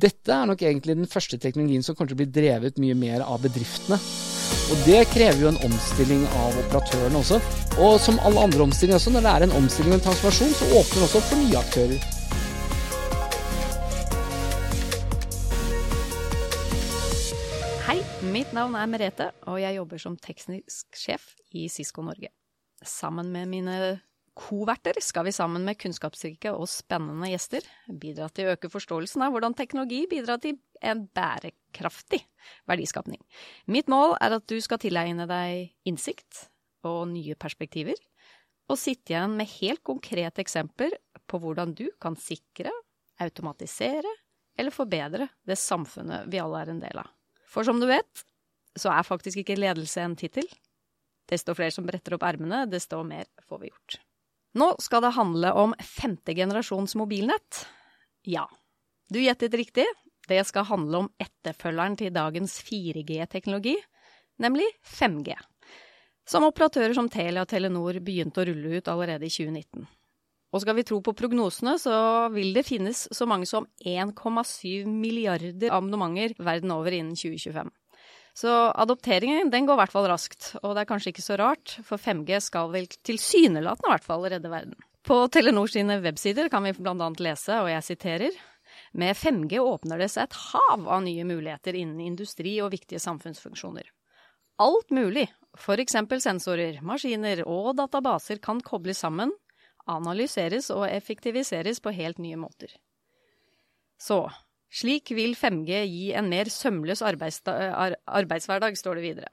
Dette er nok egentlig den første teknologien som kommer til å bli drevet mye mer av bedriftene. Og det krever jo en omstilling av operatørene også. Og som alle andre omstillinger også, når det er en omstilling og en transformasjon, så åpner det også opp for nye aktører. Hei, mitt navn er Merete, og jeg jobber som teknisk sjef i Cisco Norge. Sammen med mine koverter skal vi sammen med kunnskapsrike og spennende gjester bidra til å øke forståelsen av hvordan teknologi bidrar til en bærekraftig verdiskapning. Mitt mål er at du skal tilegne deg innsikt og nye perspektiver, og sitte igjen med helt konkrete eksempler på hvordan du kan sikre, automatisere eller forbedre det samfunnet vi alle er en del av. For som du vet, så er faktisk ikke ledelse en tittel. Desto flere som bretter opp ermene, desto mer får vi gjort. Nå skal det handle om femte generasjons mobilnett. Ja, du gjettet riktig. Det skal handle om etterfølgeren til dagens 4G-teknologi, nemlig 5G. Som operatører som Telia og Telenor begynte å rulle ut allerede i 2019. Og skal vi tro på prognosene, så vil det finnes så mange som 1,7 milliarder abonnementer verden over innen 2025. Så adopteringen den går i hvert fall raskt, og det er kanskje ikke så rart, for 5G skal vel tilsynelatende i hvert fall redde verden. På Telenor sine websider kan vi annet lese, og jeg siterer, med 5G åpner det seg et hav av nye muligheter innen industri og viktige samfunnsfunksjoner. Alt mulig, eksempel sensorer, maskiner og databaser kan kobles sammen, analyseres og effektiviseres på helt nye måter. Så slik vil 5G gi en mer sømløs arbeidshverdag, står det videre.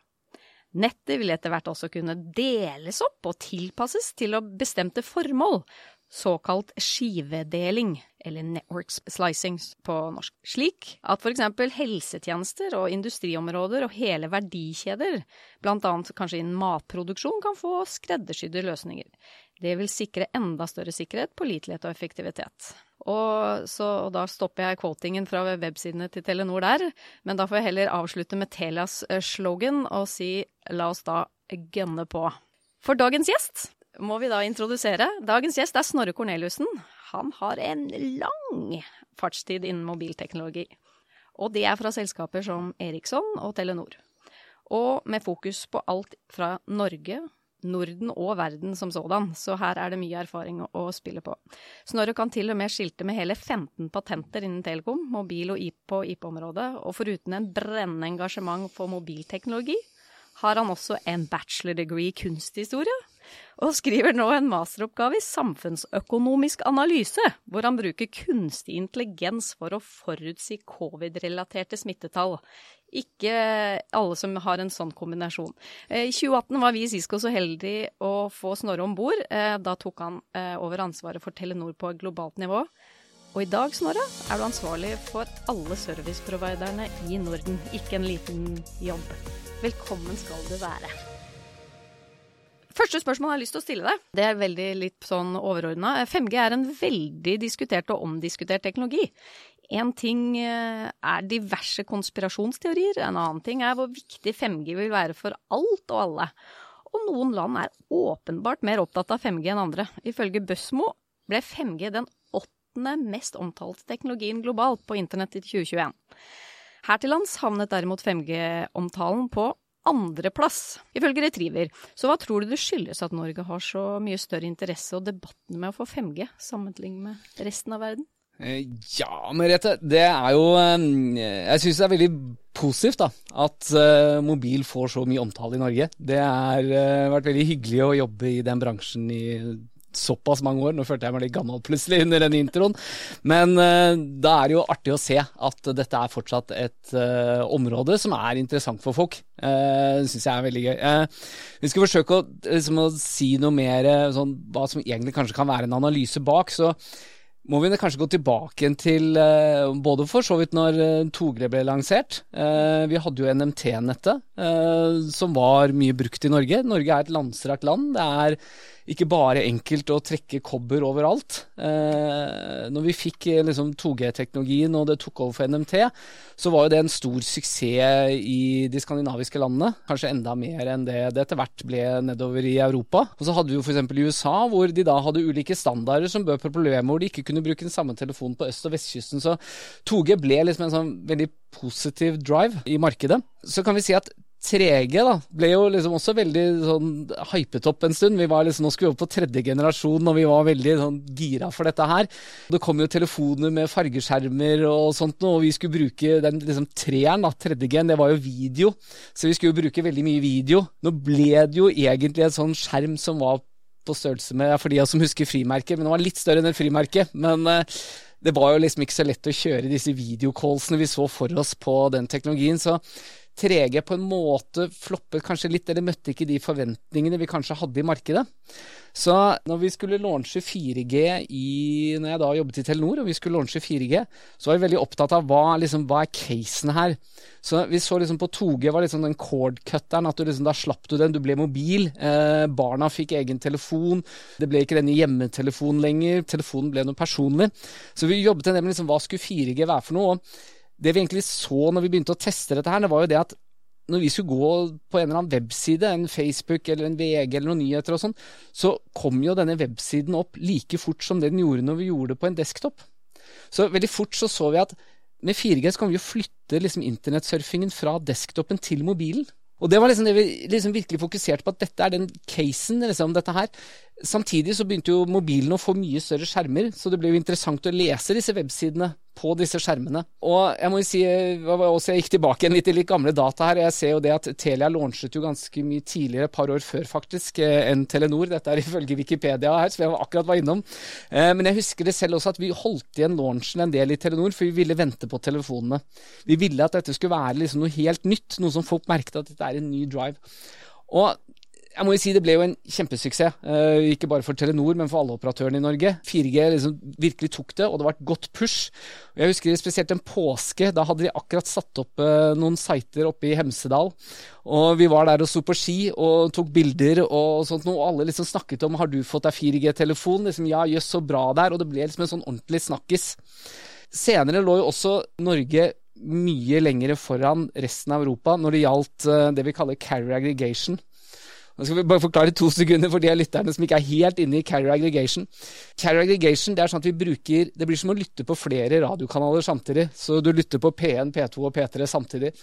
Nettet vil etter hvert også kunne deles opp og tilpasses til bestemte formål, såkalt skivedeling, eller network slicing på norsk. Slik at eksempel helsetjenester og industriområder og hele verdikjeder, annet kanskje innen matproduksjon, kan få skreddersydde løsninger. Det vil sikre enda større sikkerhet, pålitelighet og effektivitet. Og, så, og da stopper jeg quotingen fra websidene til Telenor der, men da får jeg heller avslutte med Telias eh, slogan og si la oss da gønne på. For dagens gjest må vi da introdusere. Dagens gjest er Snorre Korneliussen. Han har en lang fartstid innen mobilteknologi. Og det er fra selskaper som Eriksson og Telenor. Og med fokus på alt fra Norge, Norden og verden som sådan, så her er det mye erfaring å, spille på. Snorre kan til og med skilte med hele 15 patenter innen Telekom, mobil og IP på IP-området, og foruten en brennende engasjement for mobilteknologi, har han også en bachelor degree i kunsthistorie, og skriver nå en masteroppgave i samfunnsøkonomisk analyse, hvor han bruker kunstig intelligens for å forutsi covid-relaterte smittetall ikke alle som har en sånn kombinasjon. Eh, I 2018 var vi i Cisco så heldige å få Snorre om bord. Eh, da tok han eh, over ansvaret for Telenor på globalt nivå. Og i dag, Snorre, er du ansvarlig for alle serviceproviderne i Norden. Ikke en liten jobb. Velkommen skal du være. Første spørsmål jeg har lyst til å stille deg, det er veldig litt sånn overordna. 5G er en veldig diskutert og omdiskutert teknologi. En ting eh, er diverse konspirasjonsteorier, en annen ting er hvor viktig 5G vil være for alt og alle. Og noen land er åpenbart mer opptatt av 5G enn andre. Ifølge Bøsmo ble 5G den åttende mest omtalte teknologien globalt på internett i 2021. Her til lands havnet derimot 5G-omtalen på andreplass, ifølge Retriever. Så hva tror du det skyldes at Norge har så mye større interesse og debatten med å få 5G, sammenlignet med resten av verden? Eh, ja, Merete. Det er jo eh, Jeg syns det er veldig positivt da, at uh, mobil får så mye omtale i Norge. Det har vært veldig hyggelig å jobbe i den bransjen i såpass mange år. Nå følte jeg meg litt gammel plutselig under den introen. Men uh, da er det jo artig å se at dette er fortsatt et område som er interessant for folk. Uh, det syns jeg er veldig gøy. vi skal forsøke å, liksom, å si noe mer sånn, hva som egentlig kanskje kan være en analyse bak. så må vi kanskje gå tilbake til eh, både for så vidt når 2G eh, ble lansert. Eh, vi hadde jo NMT-nettet, som var mye brukt i Norge. Norge er et landstrakt land. Det er ikke bare enkelt å trekke kobber overalt. Eh, når vi fikk eh, liksom 2G-teknologien og det tok over for NMT, så var jo det en stor suksess i de skandinaviske landene. Kanskje enda mer enn det det etter hvert ble nedover i Europa. Og så hadde vi jo f.eks. i USA, hvor de da hadde ulike standarder som bød på problemer hvor de ikke kunne bruke den samme telefonen på øst- og vestkysten. Så 2G ble liksom en sånn veldig positiv drive i markedet. Så kan vi si at 3G da, ble jo liksom også veldig sånn hypet opp en stund. Vi var liksom, Nå skulle vi opp på tredje generasjon, og vi var veldig sånn gira for dette her. Det kom jo telefoner med fargeskjermer og sånt, og vi skulle bruke den liksom treeren, da, tredje gen, det var jo video. Så vi skulle bruke veldig mye video. Nå ble det jo egentlig en sånn skjerm som var på størrelse med, for de som husker frimerket, men det var litt større enn et frimerke. men uh, det var jo liksom ikke så lett å kjøre disse videocallsene vi så for oss på den teknologien. Så 3G på en måte floppet kanskje litt, eller møtte ikke de forventningene vi kanskje hadde i markedet. Så når vi skulle launche 4G i Når jeg da jobbet i Telenor, og vi skulle launche 4G, så var vi veldig opptatt av hva, liksom, hva er casen her. Så vi så liksom på 2G var liksom den cord-cutteren, at du liksom, da slapp du den, du ble mobil. Eh, barna fikk egen telefon, det ble ikke denne hjemmetelefonen lenger, telefonen ble noe personlig. Så vi jobbet en del med liksom, hva skulle 4G være for noe. og det vi egentlig så når vi begynte å teste dette her, det var jo det at når vi skulle gå på en eller annen webside, en Facebook eller en VG eller noen nyheter og sånn, så kom jo denne websiden opp like fort som det den gjorde når vi gjorde det på en desktop. Så veldig fort så så vi at med 4G så kan vi jo flytte liksom internettsurfingen fra desktopen til mobilen. Og det var liksom det vi liksom virkelig fokuserte på, at dette er den casen, liksom, dette her. Samtidig så begynte jo mobilen å få mye større skjermer, så det ble jo interessant å lese disse websidene på disse skjermene. Og jeg må jo si, også jeg gikk tilbake igjen litt i litt gamle data her. Jeg ser jo det at Telia launchet jo ganske mye tidligere, et par år før faktisk, eh, enn Telenor. Dette er ifølge Wikipedia her, som jeg akkurat var innom. Eh, men jeg husker det selv også at vi holdt igjen launchen en del i Telenor, for vi ville vente på telefonene. Vi ville at dette skulle være liksom noe helt nytt, noe som folk merket at dette er en ny drive. Og jeg må jo si det ble jo en kjempesuksess. Uh, ikke bare for Telenor, men for alle operatørene i Norge. 4G liksom virkelig tok det, og det var et godt push. Jeg husker spesielt en påske. Da hadde de akkurat satt opp uh, noen sider oppe i Hemsedal. Og vi var der og sto på ski og tok bilder og sånt noe. Alle liksom snakket om 'har du fått deg 4G-telefon?' Liksom, ja, jøss, så bra der. Og det ble liksom en sånn ordentlig snakkis. Senere lå jo også Norge mye lengre foran resten av Europa når det gjaldt uh, det vi kaller carrier aggregation. Nå skal vi bare forklare to sekunder for de av lytterne som ikke er helt inne i carrier aggregation. Carrier aggregation det er sånn at vi bruker Det blir som å lytte på flere radiokanaler samtidig. Så du lytter på P1, P2 og P3 samtidig.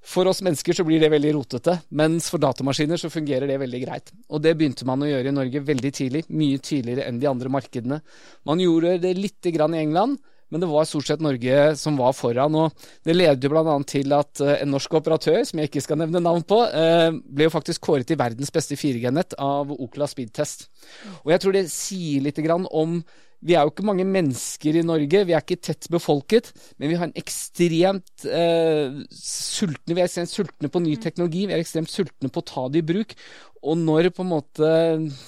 For oss mennesker så blir det veldig rotete, mens for datamaskiner så fungerer det veldig greit. Og det begynte man å gjøre i Norge veldig tidlig, mye tidligere enn de andre markedene. Man gjorde det lite grann i England, men det var stort sett Norge som var foran. og Det ledet jo bl.a. til at eh, en norsk operatør, som jeg ikke skal nevne navn på, eh, ble jo faktisk kåret til verdens beste 4G-nett av Okla Speedtest. Og jeg tror det sier litt om vi er jo ikke mange mennesker i Norge, vi er ikke tett befolket, men vi har en ekstremt eh, sultne, vi er ekstremt sultne på ny teknologi, vi er ekstremt sultne på å ta det i bruk. Og når på en måte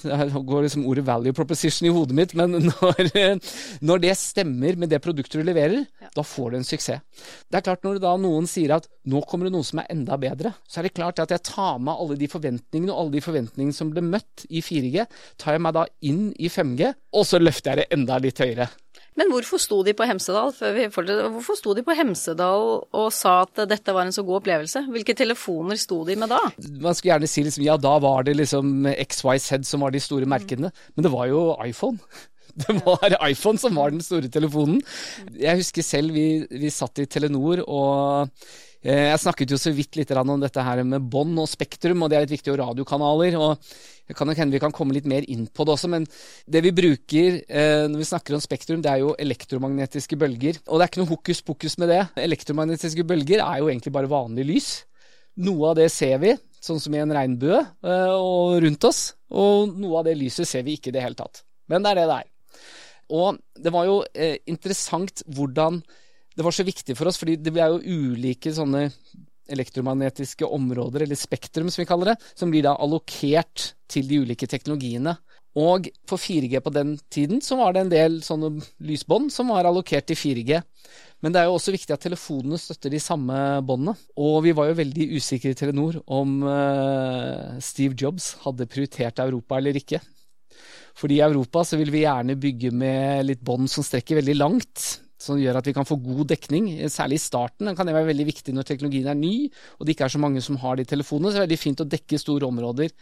Her går liksom ordet value proposition i hodet mitt, men når, når det stemmer med det produktet du leverer, ja. da får du en suksess. Det er klart Når da noen sier at nå kommer det noe som er enda bedre, så er det klart at jeg tar med alle de forventningene og alle de forventningene som ble møtt i 4G, tar jeg meg da inn i 5G, og så løfter jeg det enda litt høyere. Men hvorfor sto de på Hemsedal hvorfor sto de på Hemsedal og sa at dette var en så god opplevelse? Hvilke telefoner sto de med da? Man skulle gjerne si liksom, ja, da var det liksom XYZ som var de store merkene. Men det var jo iPhone. Det var iPhone som var den store telefonen. Jeg husker selv vi, vi satt i Telenor og eh, jeg snakket jo så vidt litt om dette her med bånd og spektrum, og det er litt viktig, og radiokanaler. og det kan nok hende vi kan komme litt mer inn på det også, men det vi bruker eh, når vi snakker om spektrum, det er jo elektromagnetiske bølger. Og det er ikke noe hokus pokus med det. Elektromagnetiske bølger er jo egentlig bare vanlig lys. Noe av det ser vi, sånn som i en regnbue eh, og rundt oss, og noe av det lyset ser vi ikke i det hele tatt. Men det er det det er. Og det var jo eh, interessant hvordan det var så viktig for oss, fordi det er jo ulike sånne elektromagnetiske områder, eller spektrum som vi kaller det, som blir da allokert til de ulike teknologiene. Og for 4G på den tiden så var det en del sånne lysbånd som var allokert til 4G. Men det er jo også viktig at telefonene støtter de samme båndene. Og vi var jo veldig usikre i Telenor om uh, Steve Jobs hadde prioritert Europa eller ikke. Fordi i Europa så vil vi gjerne bygge med litt bånd som strekker veldig langt som gjør at vi kan få god dekning. Særlig i starten kan det være veldig viktig når teknologien er ny og det ikke er så mange som har de telefonene. Så det er veldig fint å dekke store områder.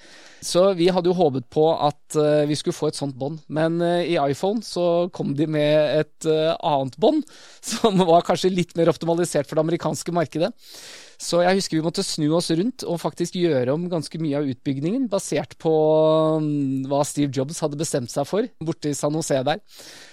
Så vi hadde jo håpet på at uh, vi skulle få et sånt bånd, men uh, i iPhone så kom de med et uh, annet bånd som var kanskje litt mer optimalisert for det amerikanske markedet. Så jeg husker vi måtte snu oss rundt og faktisk gjøre om ganske mye av utbyggingen, basert på um, hva Steve Jobs hadde bestemt seg for borte i San Jose der.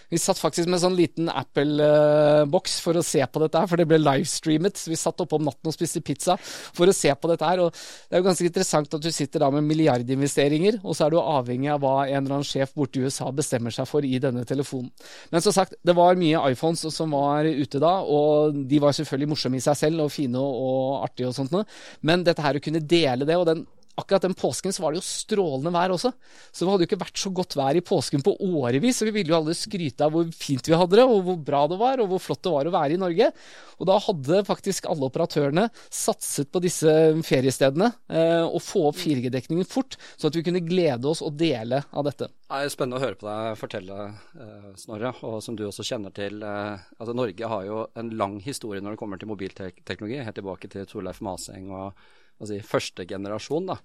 Vi satt faktisk med en sånn liten Apple-boks for å se på dette, her, for det ble livestreamet. Vi satt oppe om natten og spiste pizza for å se på dette. her, og Det er jo ganske interessant at du sitter da med milliardinvesteringer, og så er du avhengig av hva en eller annen sjef borte i USA bestemmer seg for i denne telefonen. Men som sagt, det var mye iPhones som var ute da, og de var selvfølgelig morsomme i seg selv, og fine og artige og sånt noe. Men dette her å kunne dele det, og den akkurat den påsken så var det jo strålende vær også. Så det hadde jo ikke vært så godt vær i påsken på årevis. Så vi ville jo alle skryte av hvor fint vi hadde det, og hvor bra det var, og hvor flott det var å være i Norge. Og da hadde faktisk alle operatørene satset på disse feriestedene eh, og få opp 4G-dekningen fort, så at vi kunne glede oss og dele av dette. Det er spennende å høre på deg fortelle, eh, Snorre. Og som du også kjenner til, eh, altså Norge har jo en lang historie når det kommer til mobilteknologi, helt tilbake til Torleif Maseng og si, første generasjon. Da.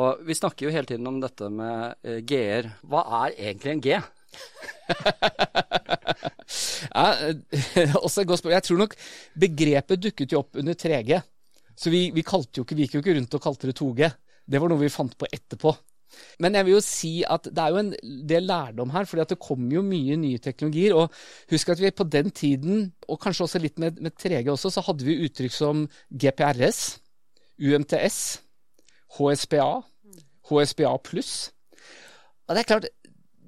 Og vi snakker jo hele tiden om dette med eh, G-er. Hva er egentlig en G? ja, også et godt spørsmål. Jeg tror nok begrepet dukket jo opp under 3G. Så vi, vi, jo ikke, vi gikk jo ikke rundt og kalte det 2G. Det var noe vi fant på etterpå. Men jeg vil jo si at det er jo en del lærdom her, fordi det kommer jo mye nye teknologier. Og husk at vi på den tiden, og kanskje også litt med, med 3G også, så hadde vi uttrykk som GPRS. UMTS, HSPA, HSPA pluss. Og det er klart,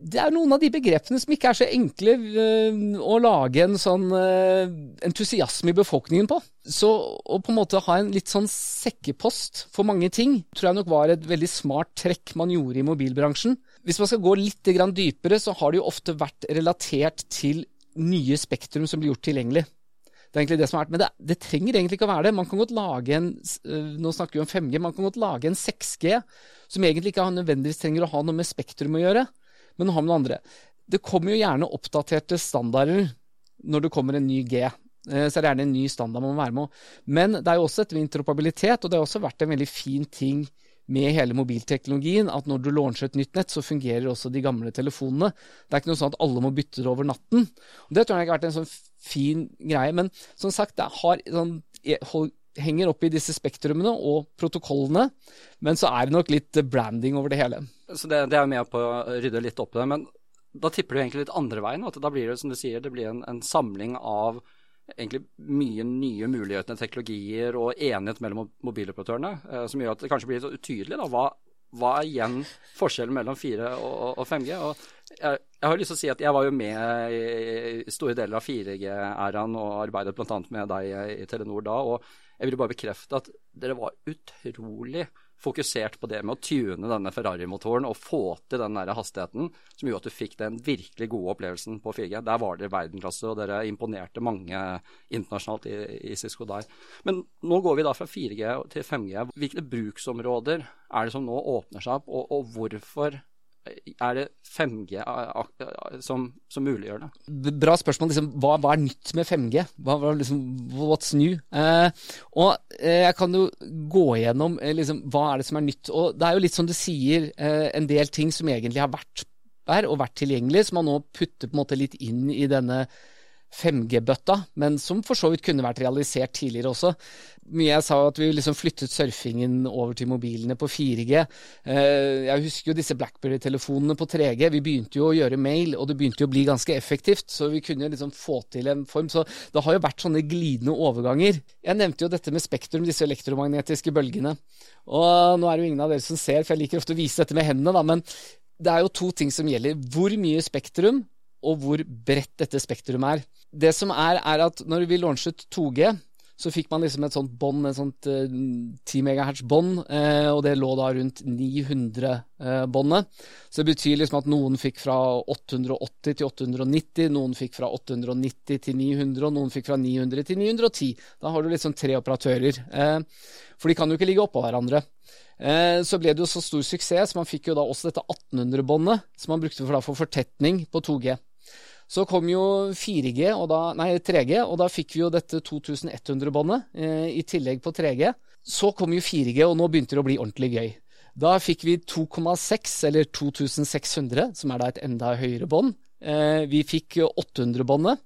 det er noen av de begrepene som ikke er så enkle uh, å lage en sånn uh, entusiasme i befolkningen på. Så å på en måte ha en litt sånn sekkepost for mange ting, tror jeg nok var et veldig smart trekk man gjorde i mobilbransjen. Hvis man skal gå litt dypere, så har det jo ofte vært relatert til nye spektrum som blir gjort tilgjengelig. Det er egentlig det som er Men det, det, trenger egentlig ikke å være det. Man kan godt lage en øh, Nå snakker vi om 5G. Man kan godt lage en 6G som egentlig ikke nødvendigvis trenger å ha noe med spektrum å gjøre, men har med noe andre. Det kommer jo gjerne oppdaterte standarder når det kommer en ny G. Så så er det gjerne en ny standard man må være med. Men det er jo også et interoperabilitet, og det har også vært en veldig fin ting med hele mobilteknologien at når du launcher et nytt nett, så fungerer også de gamle telefonene. Det er ikke noe sånn at alle må bytte det over natten. Og det tror jeg har vært en sånn fin greie. Men som sagt, det har, sånn, henger opp i disse spektrumene og protokollene, men så er det nok litt branding over det hele. Så det, det er med på å rydde litt opp i det. Men da tipper du egentlig litt andre veien. At da blir det som du sier, det blir en, en samling av egentlig mye nye muligheter, teknologier og enighet mellom mobiloperatørene, eh, som gjør at det kanskje blir litt utydelig da, hva, hva er igjen forskjellen mellom 4 og, og 5G. Og jeg, jeg, har lyst til å si at jeg var jo med i store deler av 4G-æraen og arbeidet bl.a. med deg i Telenor da. og jeg vil bare bekrefte at dere var utrolig fokusert på det med å tune denne Ferrari-motoren og få til den der hastigheten som gjorde at du fikk den virkelig gode opplevelsen på 4G. Der var dere verdensklasse, og dere imponerte mange internasjonalt i, i Cisco der. Men nå går vi da fra 4G til 5G. Hvilke bruksområder er det som nå åpner seg opp, og, og hvorfor er det 5G som, som muliggjør det? Bra spørsmål. Liksom, hva, hva, er nytt med 5G? Hva, liksom, what's new? Eh, og eh, jeg kan jo gå igjennom eh, liksom, hva er det som er nytt. Og det er jo litt som du sier, eh, en del ting som egentlig har vært der og vært tilgjengelig, som man nå putter på en måte litt inn i denne 5G-bøtta, men som for så vidt kunne vært realisert tidligere også. Mye jeg sa at vi liksom flyttet surfingen over til mobilene på 4G. Eh, jeg husker jo disse Blackberry-telefonene på 3G. Vi begynte jo å gjøre mail, og det begynte jo å bli ganske effektivt. Så vi kunne liksom få til en form. Så det har jo vært sånne glidende overganger. Jeg nevnte jo dette med spektrum, disse elektromagnetiske bølgene. Og nå er det jo ingen av dere som ser, for jeg liker ofte å vise dette med hendene, da. men det er jo to ting som gjelder. Hvor mye spektrum og hvor bredt dette spektrum er. Det som er, er at når vi launchet 2G, så fikk man liksom et sånt bånd, et sånt eh, 10 MHz-bånd, eh, og det lå da rundt 900-båndet. Eh, så det betyr liksom at noen fikk fra 880 til 890, noen fikk fra 890 til 900, og noen fikk fra 900 til 910. Da har du liksom tre operatører. Uh, for de kan jo ikke ligge oppå hverandre. Uh, så ble det jo så stor suksess, så man fikk jo da også dette 1800-båndet, som man brukte for, da, for fortetning på 2G. Så kom jo 4G, og da, nei 3G, og da fikk vi jo dette 2100-båndet eh, i tillegg på 3G. Så kom jo 4G, og nå begynte det å bli ordentlig gøy. Da fikk vi 2,6, eller 2600, som er da et enda høyere bånd. Eh, vi fikk 800-båndet.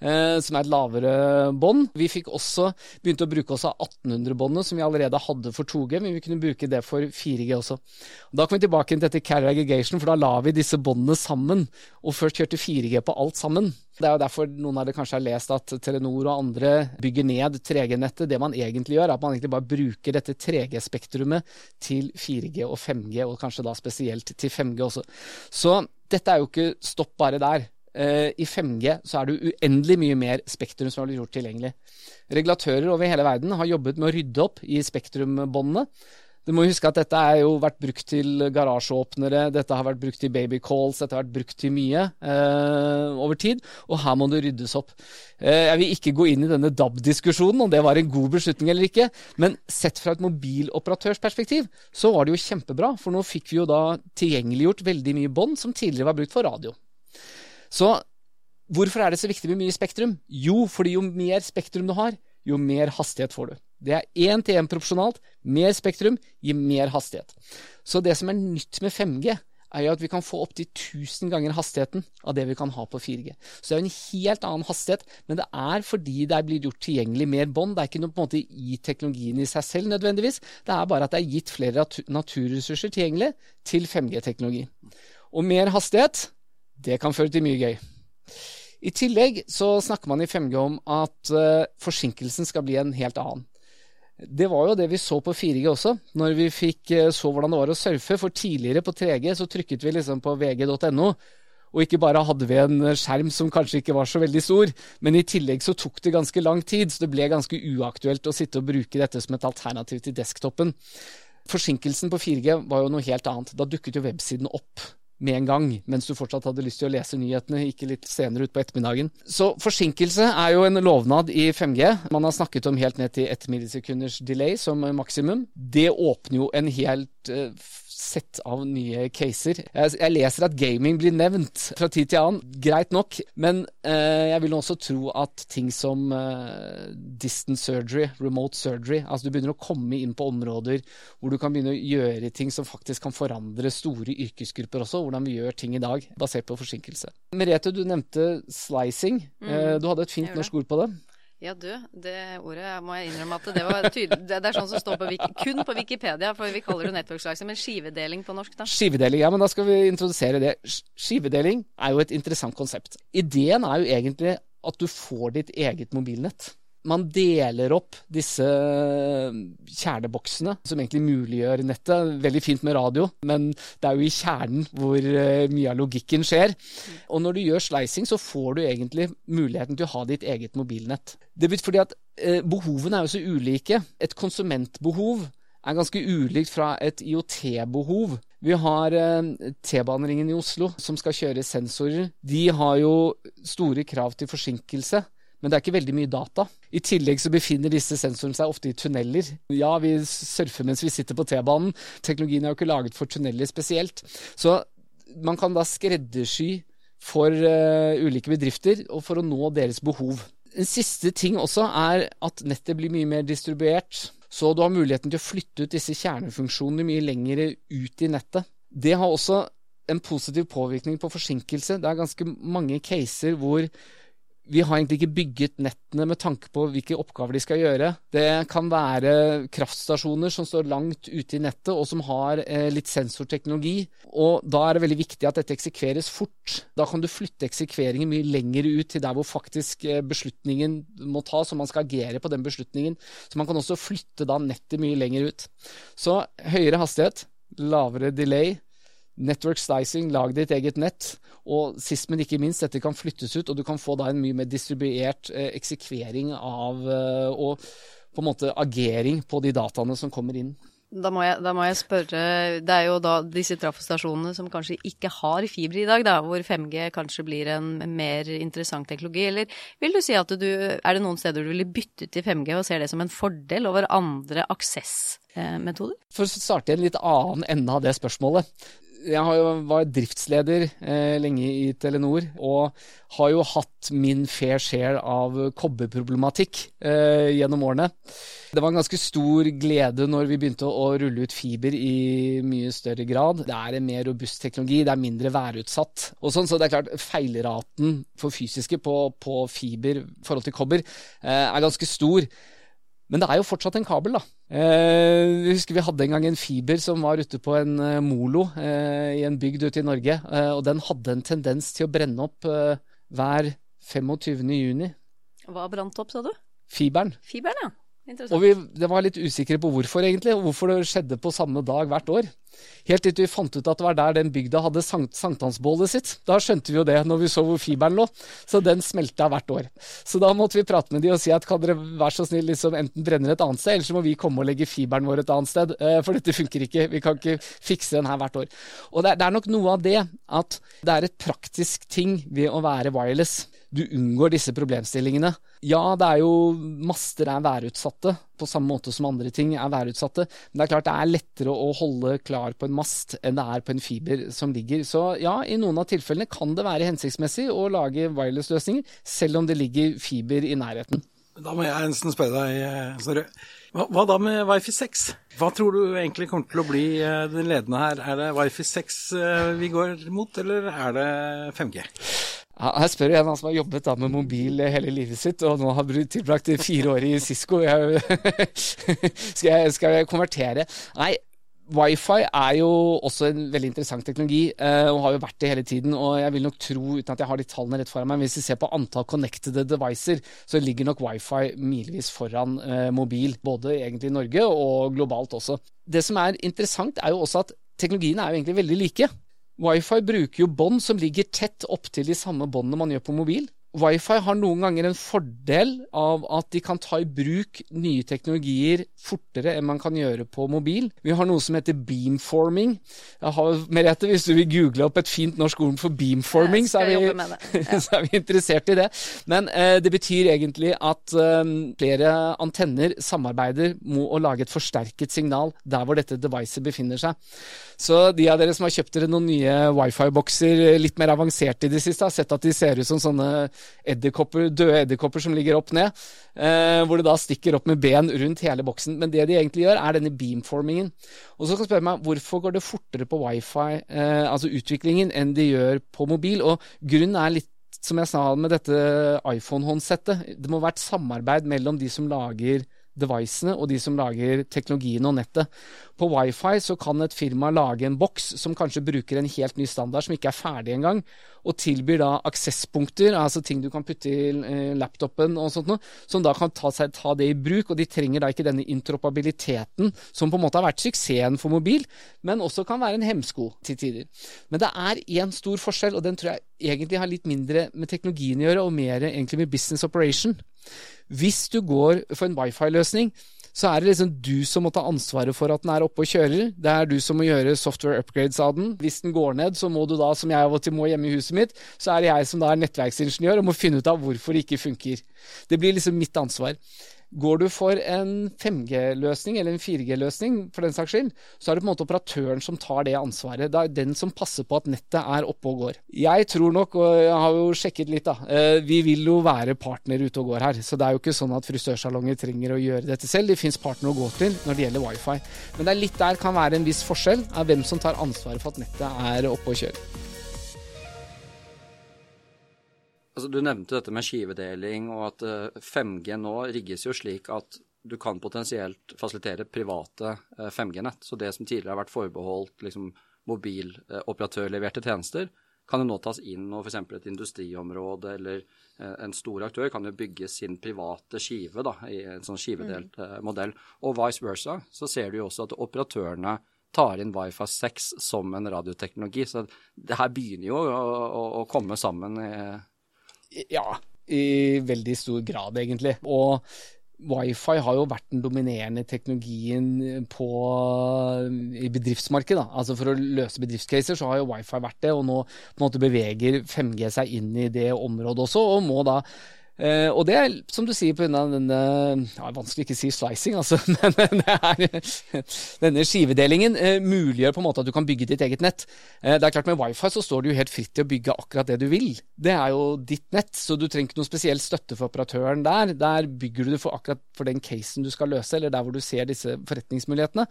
Eh, som er et lavere bånd. Vi fikk også begynt å bruke også 1800-båndet, som vi allerede hadde for 2G, men vi kunne bruke det for 4G også. Og da kom vi tilbake til dette carrier aggregation, for da la vi disse båndene sammen, og først kjørte 4G på alt sammen. Det er jo derfor noen av dere kanskje har lest at Telenor og andre bygger ned 3G-nettet. Det man egentlig gjør, er at man egentlig bare bruker dette 3G-spektrumet til 4G og 5G, og kanskje da spesielt til 5G også. Så dette er jo ikke stopp bare der. Uh, I 5G så er det uendelig mye mer spektrum som har blitt gjort tilgjengelig. Regulatører over hele verden har jobbet med å rydde opp i spektrumbåndene. Du må huske at dette har jo vært brukt til garasjeåpnere, dette har vært brukt til babycalls, dette har vært brukt til mye eh, over tid, og her må det ryddes opp. Eh, jeg vil ikke gå inn i denne DAB-diskusjonen om det var en god beslutning eller ikke, men sett fra et mobiloperatørsperspektiv så var det jo kjempebra, for nå fikk vi jo da tilgjengeliggjort veldig mye bånd som tidligere var brukt for radio. Så hvorfor er det så viktig med mye spektrum? Jo, fordi jo mer spektrum du har, jo mer hastighet får du. Det er én-til-én proporsjonalt. Mer spektrum gir mer hastighet. Så det som er nytt med 5G, er jo at vi kan få opptil 1000 ganger hastigheten av det vi kan ha på 4G. Så det er jo en helt annen hastighet, men det er fordi det er blitt gjort tilgjengelig mer bånd. Det er ikke noe på en måte i teknologien i seg selv nødvendigvis, det er bare at det er gitt flere naturressurser tilgjengelig til 5G-teknologi. Og mer hastighet, det kan føre til mye gøy. I tillegg så snakker man i 5G om at uh, forsinkelsen skal bli en helt annen. Det var jo det vi så på 4G også, når vi fikk uh, så hvordan det var å surfe. For tidligere på 3G så trykket vi liksom på vg.no, og ikke bare hadde vi en skjerm som kanskje ikke var så veldig stor, men i tillegg så tok det ganske lang tid, så det ble ganske uaktuelt å sitte og bruke dette som et alternativ til desktopen. Forsinkelsen på 4G var jo noe helt annet. Da dukket jo websiden opp med en gang, mens du fortsatt hadde lyst til å lese nyhetene, ikke litt senere utpå ettermiddagen. Så forsinkelse er jo en lovnad i 5G. Man har snakket om helt ned til ett millisekunders delay som maksimum. Det åpner jo en helt uh, sett av nye caser. Jeg, jeg, leser at gaming blir nevnt fra tid til annen. Greit nok, men eh, jeg vil også tro at ting som eh, distant surgery, remote surgery Altså du begynner å komme inn på områder hvor du kan begynne å gjøre ting som faktisk kan forandre store yrkesgrupper også, hvordan vi gjør ting i dag, basert på forsinkelse. Merete, du nevnte slicing. Mm, eh, du hadde et fint norsk ord på det. Ja, du, det ordet må jeg innrømme at det var tydelig. Det er sånn som står på kun på Wikipedia, for vi kaller det network men skivedeling på norsk, da? Skivedeling, ja, men da skal vi introdusere det. Skivedeling er jo et interessant konsept. Ideen er jo egentlig at du får ditt eget mobilnett man deler opp disse kjerneboksene, som egentlig muliggjør nettet. Veldig fint med radio, men det er jo i kjernen hvor eh, mye av logikken skjer. Og når du gjør slicing, så får du egentlig muligheten til å ha ditt eget mobilnett. Det betyr fordi at eh, behovene er jo så ulike. Et konsumentbehov er ganske ulikt fra et IOT-behov. Vi har eh, T-baneringen i Oslo som skal kjøre sensorer. De har jo store krav til forsinkelse men det er ikke veldig mye data. I tillegg så befinner disse sensorene seg ofte i tunneler. Ja, vi surfer mens vi sitter på T-banen. Teknologien er jo ikke laget for tunneler spesielt. Så man kan da skreddersy for uh, ulike bedrifter og for å nå deres behov. En siste ting også er at nettet blir mye mer distribuert. Så du har muligheten til å flytte ut disse kjernefunksjonene mye lenger ut i nettet. Det har også en positiv påvirkning på forsinkelse. Det er ganske mange caser hvor vi har egentlig ikke bygget nettene med tanke på hvilke oppgaver de skal gjøre. Det kan være kraftstasjoner som står langt ute i nettet, og som har eh, litt sensorteknologi. Og da er det veldig viktig at dette eksekveres fort. Da kan du flytte eksekveringen mye lenger ut til der hvor faktisk eh, beslutningen må tas, og man skal agere på den beslutningen. Så man kan også flytte da nettet mye lenger ut. Så høyere hastighet, lavere delay, Network slicing, lag ditt eget nett. Og sist, men ikke minst, dette kan flyttes ut, og du kan få da en mye mer distribuert eh, eksekvering av eh, og på en måte agering på de dataene som kommer inn. Da må, jeg, da må, jeg, spørre, det er jo da disse trafostasjonene som kanskje ikke har fiber i dag, da, hvor 5G kanskje blir en mer interessant teknologi, eller vil du si at du, er det noen steder du ville byttet til 5G og ser det som en fordel over andre aksessmetoder? For å starte i en litt annen ende av det spørsmålet jeg jo, var driftsleder eh, lenge i Telenor, og har jo hatt min fair share av kobberproblematikk eh, gjennom årene. Det var en ganske stor glede når vi begynte å rulle ut fiber i mye større grad. Det er en mer robust teknologi, det er mindre værutsatt og sånn, så det er klart feilraten for fysiske på, på fiber i forhold til kobber eh, er ganske stor. Men det er jo fortsatt en kabel, da. Eh, jeg husker vi hadde en gang en fiber som var ute på en uh, molo eh, i en bygd ute i Norge. Eh, og den hadde en tendens til å brenne opp eh, hver 25. juni. Hva brant opp, sa du? Fiberen. Fiberen, ja. Og vi var litt usikre på hvorfor, egentlig, og hvorfor det skjedde på samme dag hvert år. Helt til vi fant ut at det var der den bygda hadde sankt, sankthansbålet sitt. Da skjønte vi jo det når vi så hvor fiberen lå. Så den smelta hvert år. Så da måtte vi prate med de og si at kan dere være så snill liksom enten brenne et annet sted, eller så må vi komme og legge fiberen vår et annet sted. Eh, for dette funker ikke. Vi kan ikke fikse den her hvert år. Og det er nok noe av det at det er et praktisk ting ved å være wireless du unngår disse problemstillingene. Ja, det er jo master er værutsatte, på samme måte som andre ting er værutsatte. Men det er klart det er lettere å holde klar på en mast enn det er på en fiber som ligger. Så ja, i noen av tilfellene kan det være hensiktsmessig å lage wireless-løsninger, selv om det ligger fiber i nærheten. Da må jeg nesten spørre deg, eh, Snorre. Hva, hva, da med Wifi 6? Hva tror du egentlig kommer til å bli eh, den ledende her? Er det Wifi 6 eh, vi går mot, eller er det 5G? Her spør jeg en som har jobbet da med mobil hele livet sitt, og nå har tilbrakt fire år i Cisco. Jeg, skal, jeg, skal, jeg, konvertere? Nei, Wifi er jo også en veldig interessant teknologi, eh, og har jo vært det hele tiden. Og jeg vil nok tro, uten at jeg har de tallene rett foran meg, hvis vi ser på antall connected devices, så ligger nok wifi milevis foran eh, mobil. Både egentlig i Norge og globalt også. Det som er interessant, er jo også at teknologiene er jo egentlig veldig like. Wifi bruker jo bånd som ligger tett opptil de samme båndene man gjør på mobil. Wifi har noen ganger en fordel av at de kan ta i bruk nye teknologier fortere enn man kan gjøre på mobil. Vi har noe som heter beamforming. Har, Merete, hvis du vil google opp et fint norsk ord for beamforming, så er, vi, ja. så er, vi, interessert i det. Men eh, det betyr egentlig at eh, flere antenner samarbeider med å lage et forsterket signal der hvor dette devicet befinner seg. Så de av dere som har kjøpt dere noen nye wifi-bokser litt mer avanserte i det siste, har sett at de ser ut som sånne edderkopper, døde edderkopper som ligger opp ned. Eh, hvor det da stikker opp med ben rundt hele boksen. Men det de egentlig gjør, er denne beamformingen. Og så kan du spørre meg hvorfor går det fortere på wifi, eh, altså utviklingen, enn de gjør på mobil? Og grunnen er litt som jeg sa med dette iPhone-håndsettet. Det må være et samarbeid mellom de som lager devicene og de som lager teknologien og nettet. På wifi så kan et firma lage en boks som kanskje bruker en helt ny standard som ikke er ferdig engang, og tilbyr da aksesspunkter, altså ting du kan putte i eh, laptopen og sånt noe, som da kan ta, seg, ta, det i bruk. Og de trenger da ikke denne interoperabiliteten som på en måte har vært suksessen for mobil, men også kan være en hemsko til tider. Men det er én stor forskjell, og den tror jeg egentlig har litt mindre med teknologien å gjøre, og mer egentlig med business operation. Hvis du går for en wifi-løsning, så er det liksom du som må ta ansvaret for at den er oppe og kjører. Det er du som må gjøre software upgrades av den. Hvis den går ned, så må du da, som jeg av og til må hjemme i huset mitt, så er det jeg som da er nettverksingeniør og må finne ut av hvorfor det ikke funker. Det blir liksom mitt ansvar. Går du for en 5G-løsning, eller en 4G-løsning for den saks skyld, så er det på en måte operatøren som tar det ansvaret. Det er den som passer på at nettet er oppe og går. Jeg tror nok, og jeg har jo sjekket litt, da, eh, vi vil jo være partner ute og går her. Så det er jo ikke sånn at frisørsalonger trenger å gjøre dette selv. Det fins partnere å gå til når det gjelder wifi. Men det er litt der kan være en viss forskjell av hvem som tar ansvaret for at nettet er oppe og kjører. Altså, du nevnte dette med skivedeling, og at 5G eh, nå rigges jo slik at du kan potensielt fasilitere private 5G-nett. Eh, Så det som tidligere har vært forbeholdt liksom, mobiloperatørleverte tjenester, kan jo nå tas inn, og f.eks. et industriområde eller eh, en stor aktør kan jo bygge sin private skive da, i en sånn skivedelt mm. modell. Og vice versa så ser du jo også at operatørene tar inn Wifi 6 som en radioteknologi. Så det her begynner jo å, å, å komme sammen. Ja, i veldig stor grad, egentlig. Og Wifi har jo vært den dominerende teknologien på, i bedriftsmarkedet. Altså For å løse bedriftscaser så har jo wifi vært det, og nå på en måte beveger 5G seg inn i det området også, og må da Uh, og det er, som du sier, pga. denne ja, Vanskelig ikke si slicing, altså. Men denne skivedelingen uh, muliggjør på en måte at du kan bygge ditt eget nett. Uh, det er klart Med wifi så står du jo helt fritt til å bygge akkurat det du vil. Det er jo ditt nett, så du trenger ikke noe spesiell støtte for operatøren der. Der bygger du det for akkurat for den casen du skal løse, eller der hvor du ser disse forretningsmulighetene.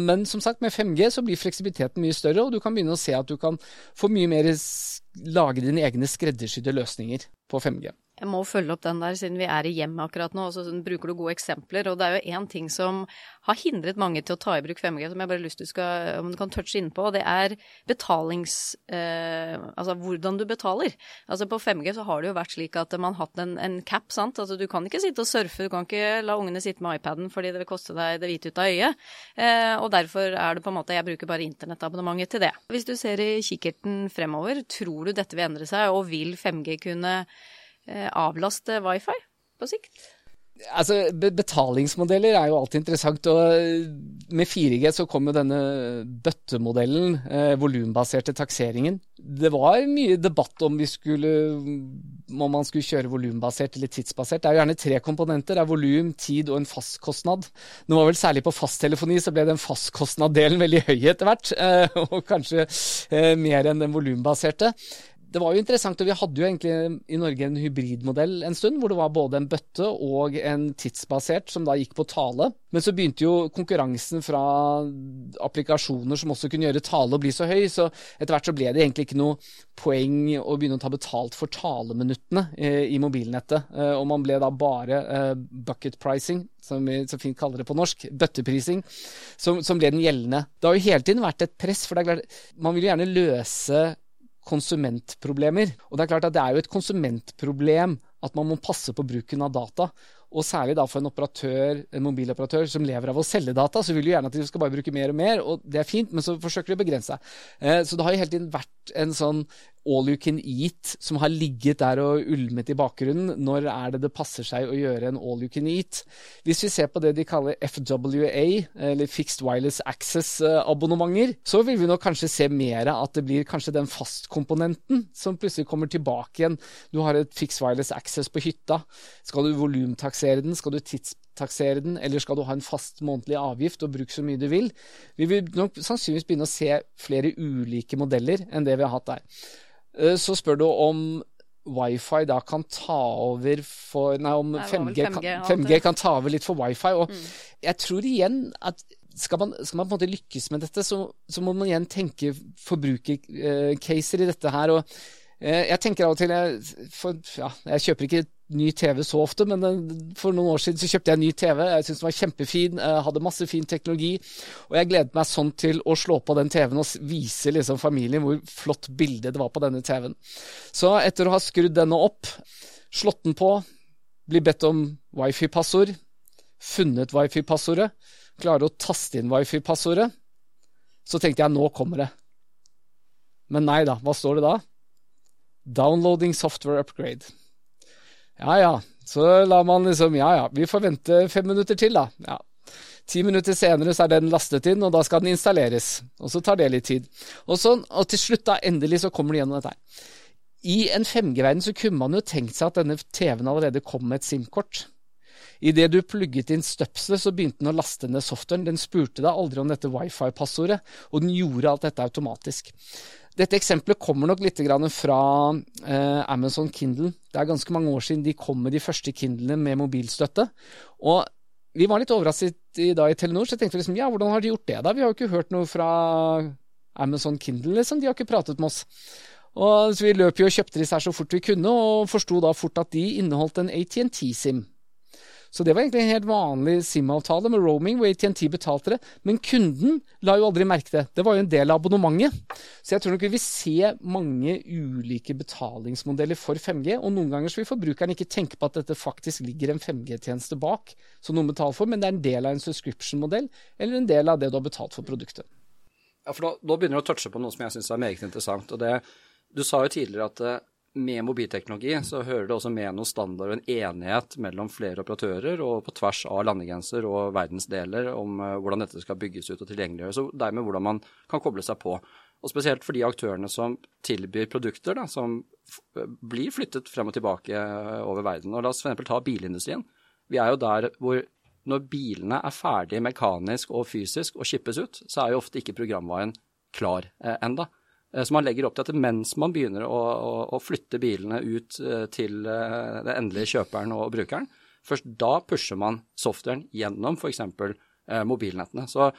men som sagt, med 5G så blir fleksibiliteten mye større, og du kan begynne å se at du kan få mye mer lage dine egne skreddersydde løsninger på 5G. Jeg må følge opp den der, siden vi er i hjemmet akkurat nå. og så bruker du gode eksempler. Og det er jo én ting som har hindret mange til å ta i bruk 5G, som jeg bare har lyst til skal, om du kan touche innpå, og det er betalings... Eh, altså hvordan du betaler. Altså på 5G så har det jo vært slik at man har hatt en, en, cap, sant. Altså du kan ikke sitte og surfe, du kan ikke la ungene sitte med iPaden fordi det vil koste deg det hvite ut av øyet. Eh, og derfor er det på en måte Jeg bruker bare internettabonnementet til det. Hvis du ser i kikkerten fremover, tror du dette vil endre seg, og vil 5G kunne avlaste wifi på sikt? Altså, Betalingsmodeller er jo alltid interessant. og Med 4G så kom jo denne bøttemodellen, eh, volumbaserte takseringen. Det var mye debatt om, skulle, om man skulle kjøre volumbasert eller tidsbasert. Det er jo gjerne tre komponenter. Det er volum, tid og en fastkostnad. Nå var vel Særlig på fasttelefoni så ble den fastkostnaddelen veldig høy etter hvert. Eh, og kanskje eh, mer enn den volumbaserte det var jo interessant, og vi hadde jo egentlig i Norge en hybridmodell en stund, hvor det var både en bøtte og en tidsbasert som da gikk på tale. Men så begynte jo konkurransen fra applikasjoner som også kunne gjøre tale å bli så høy, så etter hvert så ble det egentlig ikke noe poeng å begynne å ta betalt for taleminuttene eh, i mobilnettet. Eh, og man ble da bare eh, bucket pricing, som vi så fint kaller det på norsk, bøtteprising, som, som ble den gjeldende. Det har jo hele tiden vært et press, for det er klart, man vil jo gjerne løse konsumentproblemer. Og det er klart at det er jo et konsumentproblem at man må passe på bruken av data. Og særlig da for en operatør, en mobiloperatør som lever av å selge data, så vil du gjerne at de skal bare bruke mer og mer, og det er fint, men så forsøker de å begrense seg. Eh, så det har jo hele tiden vært en sånn all you can eat som har ligget der og ulmet i bakgrunnen. Når er det det passer seg å gjøre en all you can eat? Hvis vi ser på det de kaller FWA, eller Fixed Wireless Access-abonnementer, så vil vi nok kanskje se mer av at det blir kanskje den fastkomponenten som plutselig kommer tilbake igjen. Du har et Fixed Wireless Access på hytta. Skal du volumtaksere den? Skal du tidstaksere den, eller skal du ha en fast månedlig avgift og bruke så mye du vil? Vi vil nok sannsynligvis begynne å se flere ulike modeller enn det vi har hatt der. Eh, så spør du om wifi da kan ta over for Nei, om 5G, 5G, kan, 5G kan ta over litt for wifi. Og mm. jeg tror igjen at skal man, skal man, på en måte lykkes med dette, så, så må man igjen tenke forbrukercaser i dette her. og eh, jeg tenker av og til jeg, for, ja, jeg kjøper ikke ny TV så ofte, men for noen år siden så kjøpte jeg en ny TV. Jeg syntes den var kjempefin, jeg hadde masse fin teknologi. Og jeg gledet meg sånn til å slå på den TV-en og vise liksom familien hvor flott bilde det var på denne TV-en. Så etter å ha skrudd denne opp, slått den på, bli bedt om wifi-passord, funnet wifi-passordet, klare å taste inn wifi-passordet, så tenkte jeg nå kommer det. Men nei da, hva står det da? Downloading software upgrade. Ja ja, så lar man liksom Ja ja, vi får vente fem minutter til, da. Ja. Ti minutter senere så er den lastet inn, og da skal den installeres. Og så tar det litt tid. Og, så, og til slutt, da, endelig så kommer det gjennom dette her. I en 5G-verden så kunne man jo tenkt seg at denne TV-en allerede kom med et SIM-kort. Idet du plugget inn støpselet, så begynte den å laste ned softwaren. Den spurte deg aldri om dette wifi-passordet, og den gjorde alt dette automatisk. Dette eksempelet kommer nok litt fra eh, Amazon Kindle. Det er ganske mange år siden de kom med de første Kindlene med mobilstøtte. Og vi var litt overrasket i, da i Telenor, så jeg tenkte liksom ja, hvordan har de gjort det da? Vi har jo ikke hørt noe fra Amazon Kindle, liksom. De har ikke pratet med oss. Og så Vi løp jo og kjøpte disse her så fort vi kunne, og forsto da fort at de inneholdt en ATNT-SIM. Så det var egentlig en helt vanlig SIM-avtale med roaming, hvor ATNT betalte det. Men kunden la jo aldri merke det. Det var jo en del av abonnementet. Så jeg tror nok vi vil se mange ulike betalingsmodeller for 5G. Og noen ganger så vil forbrukeren ikke tenke på at dette faktisk ligger en 5G-tjeneste bak, som noen betaler for, men det er en del av en subscription-modell, eller en del av det du har betalt for produktet. Ja, for da, da begynner du å touche på noe som jeg syns er meget interessant. og det, Du sa jo tidligere at eh, med mobilteknologi så hører det også med noen standard og en enighet mellom flere operatører og på tvers av landegrenser og verdensdeler om uh, hvordan dette skal bygges ut og tilgjengeliggjøres, og dermed hvordan man kan koble seg på. Og Spesielt for de aktørene som tilbyr produkter da, som blir flyttet frem og tilbake uh, over verden. Og La oss f.eks. ta bilindustrien. Vi er jo der hvor når bilene er ferdig mekanisk og fysisk og skippes ut, så er jo ofte ikke programvaren klar eh, enda. Eh, så man legger opp til at mens man begynner å, å, å flytte bilene ut eh, til eh, den endelige kjøperen og brukeren, først da pusher man softwaren gjennom f.eks. mobilnettene. Så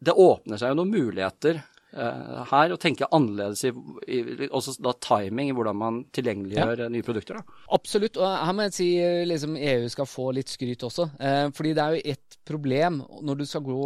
det åpner seg jo noen muligheter her å tenke annerledes i, i også da timing i hvordan man tilgjengeliggjør ja. nye produkter. Da. Absolutt, og her må jeg si liksom EU skal få litt skryt også. fordi det er jo ett problem når du skal gå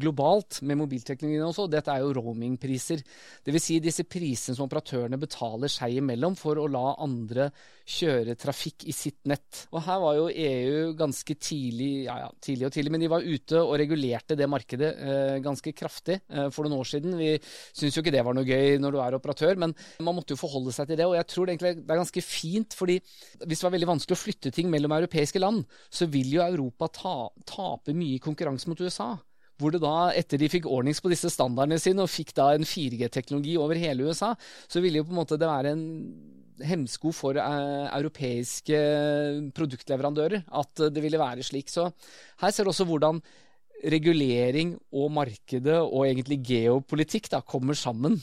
globalt med mobilteknologien også. Dette er jo roamingpriser. Dvs. Si disse prisene som operatørene betaler seg imellom for å la andre kjøre trafikk i sitt nett. Og her var jo EU ganske tidlig, ja, ja tidlig og tidlig, men de var ute og regulerte det markedet eh, ganske kraftig eh, for noen år siden. Vi syns jo ikke det var noe gøy når du er operatør, men man måtte jo forholde seg til det. Og jeg tror det egentlig det er ganske fint, fordi hvis det var veldig vanskelig å flytte ting mellom europeiske land, så vil jo Europa ta, tape mye i konkurranse mot USA hvor det da, etter de fikk ordnings på disse standardene sine og fikk da en 4G-teknologi over hele USA, så ville jo på en måte det være en hemsko for eh, europeiske produktleverandører at det ville være slik. Så her ser du også hvordan regulering og markedet og egentlig geopolitikk da kommer sammen.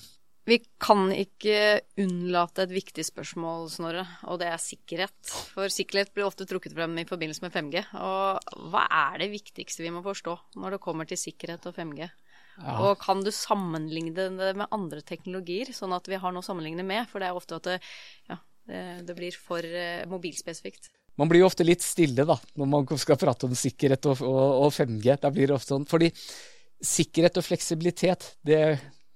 Vi kan ikke unnlate et viktig spørsmål, Snorre, og det er sikkerhet. For sikkerhet blir ofte trukket frem i forbindelse med 5G. Og hva er det viktigste vi må forstå når det kommer til sikkerhet og 5G? Ja. Og kan du sammenligne det med andre teknologier, sånn at vi har noe å sammenligne med? For det er ofte at det, ja, det, blir for uh, mobilspesifikt. Man blir jo ofte litt stille da, når man skal prate om sikkerhet og, og, og 5G. Da blir det ofte sånn. Fordi sikkerhet og fleksibilitet, det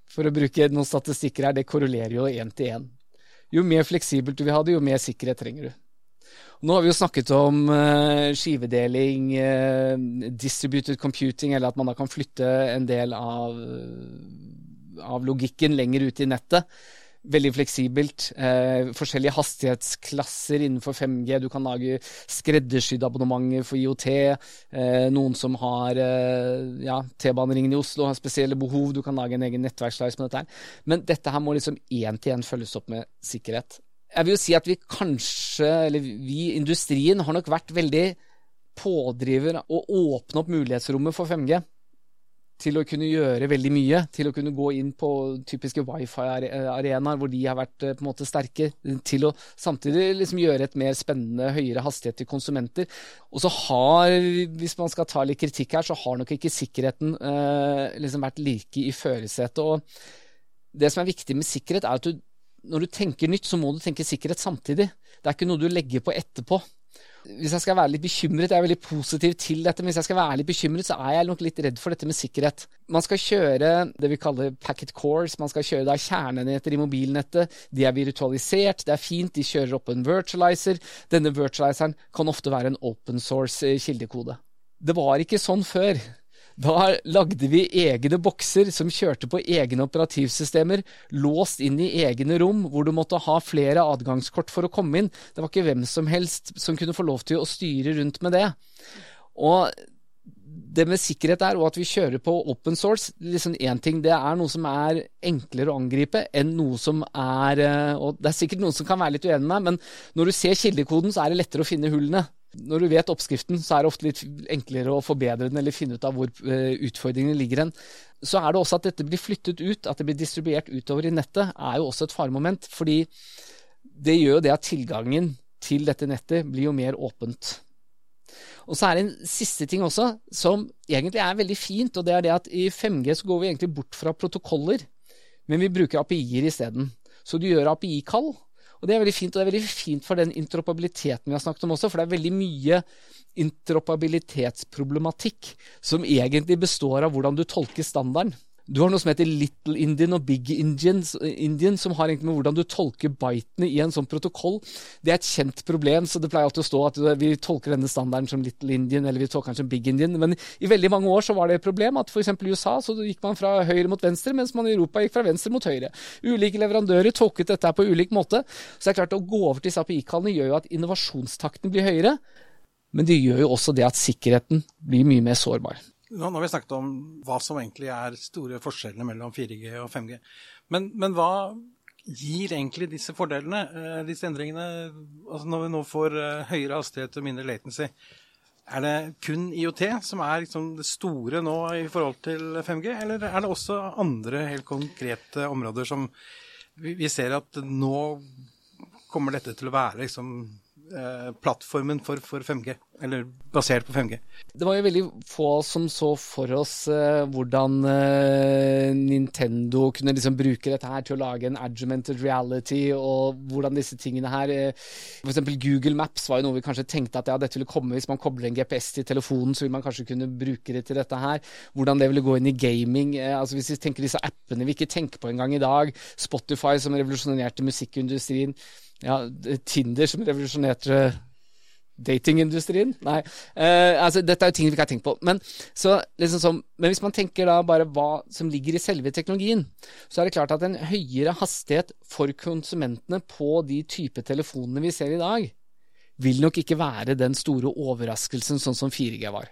for å bruke noen statistikker her, det korrelerer jo én til én. Jo mer fleksibelt du vil ha det, jo mer sikkerhet trenger du. Nå har vi jo snakket om uh, skivedeling, uh, distributed computing, eller at man da kan flytte en del av, av logikken lenger ut i nettet veldig fleksibelt. Eh, forskjellige hastighetsklasser innenfor 5G. Du kan lage skreddersydde abonnementer for IOT. Eh, noen som har eh, ja, T-baneringen i Oslo har spesielle behov. Du kan lage en egen nettverkslice med dette her. Men dette her må liksom én til én følges opp med sikkerhet. Jeg vil jo si at vi kanskje, eller vi industrien, har nok vært veldig pådriver og åpne opp mulighetsrommet for 5G til å kunne gjøre veldig mye. Til å kunne gå inn på typiske wifi-arenaer hvor de har vært eh, på en måte sterke. Til å samtidig liksom gjøre et mer spennende, høyere hastighet til konsumenter. Og så har, hvis man skal ta litt kritikk her, så har nok ikke sikkerheten eh, liksom vært like i førersetet. Og det som er viktig med sikkerhet, er at du, når du tenker nytt, så må du tenke sikkerhet samtidig. Det er ikke noe du legger på etterpå. Hvis jeg skal være litt bekymret, jeg er veldig positiv til dette, men hvis jeg skal være litt bekymret, så er jeg nok litt redd for dette med sikkerhet. Man skal kjøre det vi kaller packet cores, man skal kjøre da kjernenheter i mobilnettet. De er virtualisert, det er fint, de kjører opp en virtualizer. Denne virtualizeren kan ofte være en open source eh, kildekode. Det var ikke sånn før. Da lagde vi egne bokser som kjørte på egne operativsystemer, låst inn i egne rom, hvor du måtte ha flere adgangskort for å komme inn. Det var ikke hvem som helst som kunne få lov til å styre rundt med det. Og det med sikkerhet er, og at vi kjører på open source, liksom én ting, det er noe som er enklere å angripe enn noe som er eh, Og det er sikkert noen som kan være litt uenig med meg, men når du ser kildekoden, så er det lettere å finne hullene. Når du vet oppskriften, så er det ofte litt enklere å forbedre den eller finne ut av hvor uh, utfordringene ligger hen. Så er det også at dette blir flyttet ut, at det blir distribuert utover i nettet, er jo også et faremoment. Fordi det gjør jo det at tilgangen til dette nettet blir jo mer åpent. Og så er det en siste ting også, som egentlig er veldig fint, og det er det at i 5G så går vi egentlig bort fra protokoller, men vi bruker API-er isteden. Så du gjør API-kall, og det er veldig fint, og det er veldig fint for den interoperabiliteten vi har snakket om også, for det er veldig mye interoperabilitetsproblematikk som egentlig består av hvordan du tolker standarden. Du har noe som heter Little Indian og Big Indian, Indian, som har egentlig med hvordan du tolker bitene i en sånn protokoll. Det er et kjent problem, så det pleier alltid å stå at vi tolker denne standarden som Little Indian, eller vi tolker den som Big Indian. Men i veldig mange år så var det et problem at f.eks. i USA så gikk man fra høyre mot venstre, mens man i Europa gikk fra venstre mot høyre. Ulike leverandører tolket dette på ulik måte. Så det er klart å gå over til disse API-kallene gjør jo at innovasjonstakten blir høyere. Men det gjør jo også det at sikkerheten blir mye mer sårbar. Nå har vi snakket om hva som egentlig er store forskjellene mellom 4G og 5G. Men, men hva gir egentlig disse fordelene, eh, disse endringene, altså når vi nå får eh, høyere hastighet og mindre latency? Er det kun IOT som er liksom det store nå i forhold til 5G, eller er det også andre helt konkrete områder som vi ser at nå kommer dette til å være liksom plattformen for, for, 5G, eller basert på 5G. Det var jo veldig få som så for oss eh, hvordan eh, Nintendo kunne liksom bruke dette her til å lage en argumented reality, og hvordan disse tingene her eh, F.eks. Google Maps var jo noe vi kanskje tenkte at ja, dette ville komme hvis man kobler en GPS til telefonen, så vil man kanskje kunne bruke det til dette her. Hvordan det ville gå inn i gaming. altså Hvis vi tenker disse appene vi ikke tenker på engang i dag, Spotify som revolusjonerte musikkindustrien ja, Tinder som revolusjonerte datingindustrien? Nei. Eh, altså, dette er jo ting vi ikke har tenkt på. Men, så, liksom som, men, hvis man tenker da bare hva som ligger i selve teknologien, så er det klart at en høyere hastighet for konsumentene på de type telefonene vi ser i dag, vil nok ikke være den store overraskelsen sånn som 4G var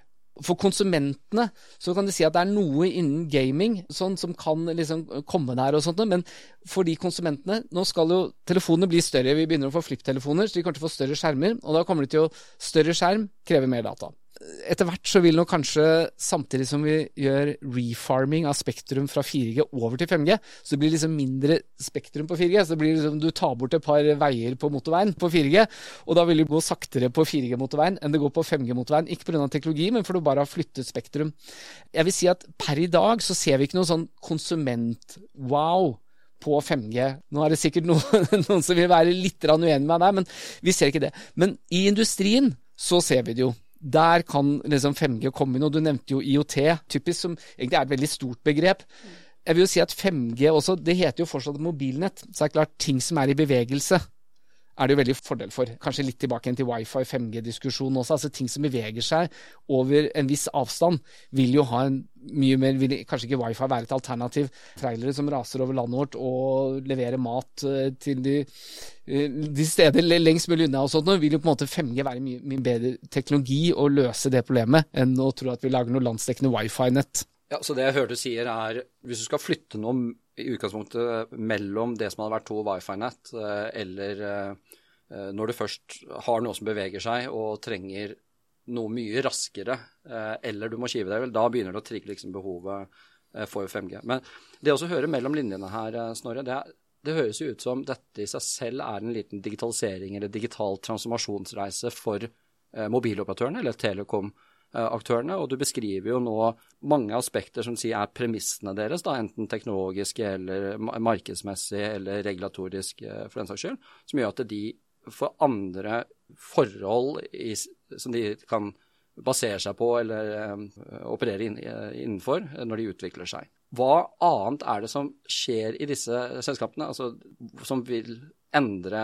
for konsumentene så kan de si at det er noe innen gaming sånn, som kan liksom komme der og sånt, men for de konsumentene Nå skal jo telefonene bli større, vi begynner å få flipptelefoner, så de kommer til å få større skjermer, og da kommer de til å Større skjerm krever mer data etter hvert så vil nok kanskje, samtidig som vi gjør refarming av spektrum fra 4G over til 5G, så blir det liksom mindre spektrum på 4G. Så blir det liksom du tar bort et par veier på motorveien på 4G, og da vil det gå saktere på 4G-motorveien enn det går på 5G-motorveien. Ikke pga. teknologi, men for du bare har flyttet spektrum. Jeg vil si at per i dag så ser vi ikke noe sånn konsument-wow på 5G. Nå er det sikkert noen, noen som vil være litt uenig med deg, men vi ser ikke det. Men i industrien så ser vi det jo. Der kan liksom 5G komme inn, og du nevnte jo IOT, typisk, som egentlig er et veldig stort begrep. Jeg vil jo si at 5G også, det heter jo fortsatt mobilnett. Så det er klart, ting som er i bevegelse, er det jo veldig fordel for. Kanskje litt tilbake til wifi 5G-diskusjonen også. altså Ting som beveger seg over en viss avstand, vil jo ha en mye mer vil Kanskje ikke wifi være et alternativ. Trailere som raser over landet vårt og leverer mat uh, til de, uh, de steder lengst mulig unna og sånt, vil jo på en måte 5G være mye, mye bedre teknologi å løse det problemet enn å tro at vi lager noe landsdekkende wifi-nett. Ja, så det jeg hørte sier er, hvis du skal flytte noe i utgangspunktet mellom det som hadde vært to wifi-nett, uh, eller Eh, når du først har noe som beveger seg og trenger noe mye raskere, eh, eller du må skive deg, vel, da begynner det å trigge liksom behovet eh, for 5G. Men det å høre mellom linjene her, Snorre, det, det, høres jo ut som dette i seg selv er en liten digitalisering eller digital transformasjonsreise for mobiloperatørene eller telekom-aktørene. Og du beskriver jo nå mange aspekter som sier er premissene deres, da, enten teknologiske eller markedsmessige eller regulatorisk for den saks skyld, som gjør at de får andre forhold i, som de kan basere seg på eller um, operere inn, innenfor når de utvikler seg. Hva annet er det som skjer i disse selskapene, altså, som vil endre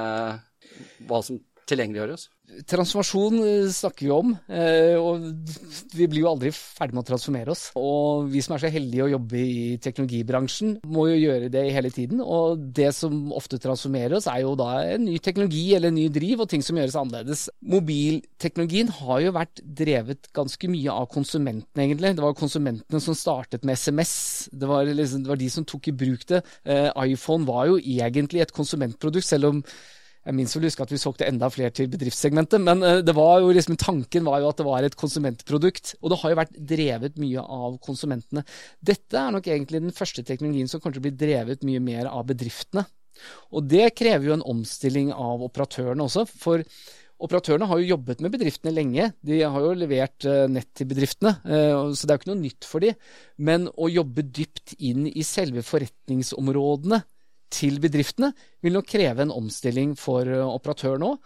hva som tilgjengeliggjøres? Transformasjon eh, snakker vi om, eh, og vi blir jo aldri ferdig med å transformere oss. Og vi som er så heldige å jobbe i teknologibransjen, må jo gjøre det hele tiden. Og det som ofte transformerer oss, er jo da en ny teknologi eller en ny driv, og ting som gjøres annerledes. Mobilteknologien har jo vært drevet ganske mye av konsumentene, egentlig. Det var konsumentene som startet med SMS. Det var, liksom, det var de som tok i bruk det. Eh, iPhone var jo egentlig et konsumentprodukt, selv om jeg minst vel huske at vi solgte enda flere til bedriftssegmentet, men eh, var liksom, tanken var jo at det var et konsumentprodukt. Og det har jo vært drevet mye av konsumentene. Dette er nok egentlig den første teknologien som kommer til å bli drevet mye mer av bedriftene. Og det krever jo en omstilling av operatørene også. for Operatørene har jo jobbet med bedriftene lenge. De har jo levert eh, nett til bedriftene, eh, så det er jo ikke noe nytt for dem. Men å jobbe dypt inn i selve forretningsområdene til bedriftene vil nok kreve en omstilling for operatøren operatør nå.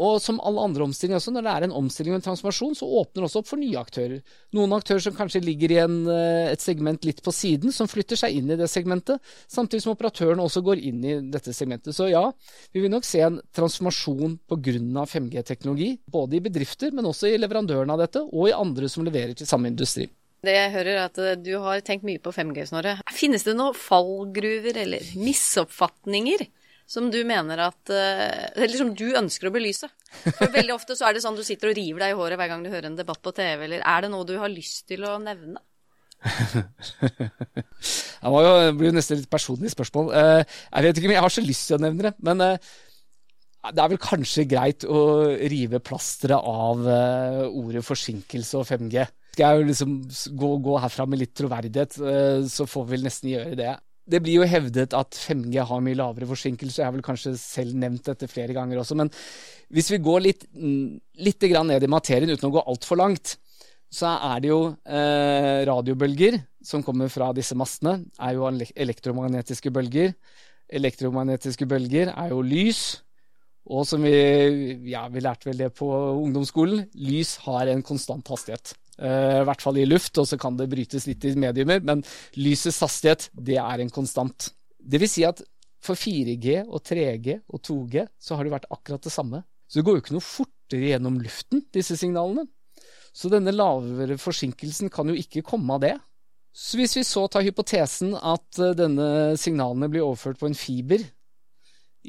og som alle andre omstillinger også, når det er en omstilling og en transformasjon, så åpner det også opp for nye aktører. Noen aktører som kanskje ligger i en, eh, et segment litt på siden, som flytter seg inn i det segmentet, samtidig som operatørene også går inn i dette segmentet. Så ja, vi vil nok se en transformasjon pga. 5G-teknologi, både i bedrifter, men også i leverandørene av dette, og i andre som leverer til samme industri. Det jeg hører er at eh, du har tenkt mye på 5G, Snorre. Finnes det noen fallgruver eller misoppfatninger som du mener at eh, Eller som du ønsker å belyse? For Veldig ofte så er det sånn du sitter og river deg i håret hver gang du hører en debatt på TV, eller er det noe du har lyst til å nevne? det var jo, det blir jo nesten litt personlig spørsmål. Eh, jeg vet ikke om jeg har så lyst til å nevne det, men det er vel kanskje greit å rive plasteret av ordet forsinkelse og 5G. Skal jeg liksom gå, gå herfra med litt troverdighet, så får vi vel nesten gjøre det. Det blir jo hevdet at 5G har mye lavere forsinkelse. Jeg har vel kanskje selv nevnt dette flere ganger også. Men hvis vi går litt, litt ned i materien uten å gå altfor langt, så er det jo eh, radiobølger som kommer fra disse mastene, er jo elektromagnetiske bølger. Elektromagnetiske bølger er jo lys. Og som vi, ja, vi lærte vel det på ungdomsskolen, lys har en konstant hastighet. Uh, I hvert fall i luft, og så kan det brytes litt i mediumer. Men lysets hastighet, det er en konstant. Det vil si at for 4G og 3G og 2G så har det vært akkurat det samme. Så det går jo ikke noe fortere gjennom luften, disse signalene. Så denne lavere forsinkelsen kan jo ikke komme av det. Så hvis vi så tar hypotesen at uh, denne signalene blir overført på en fiber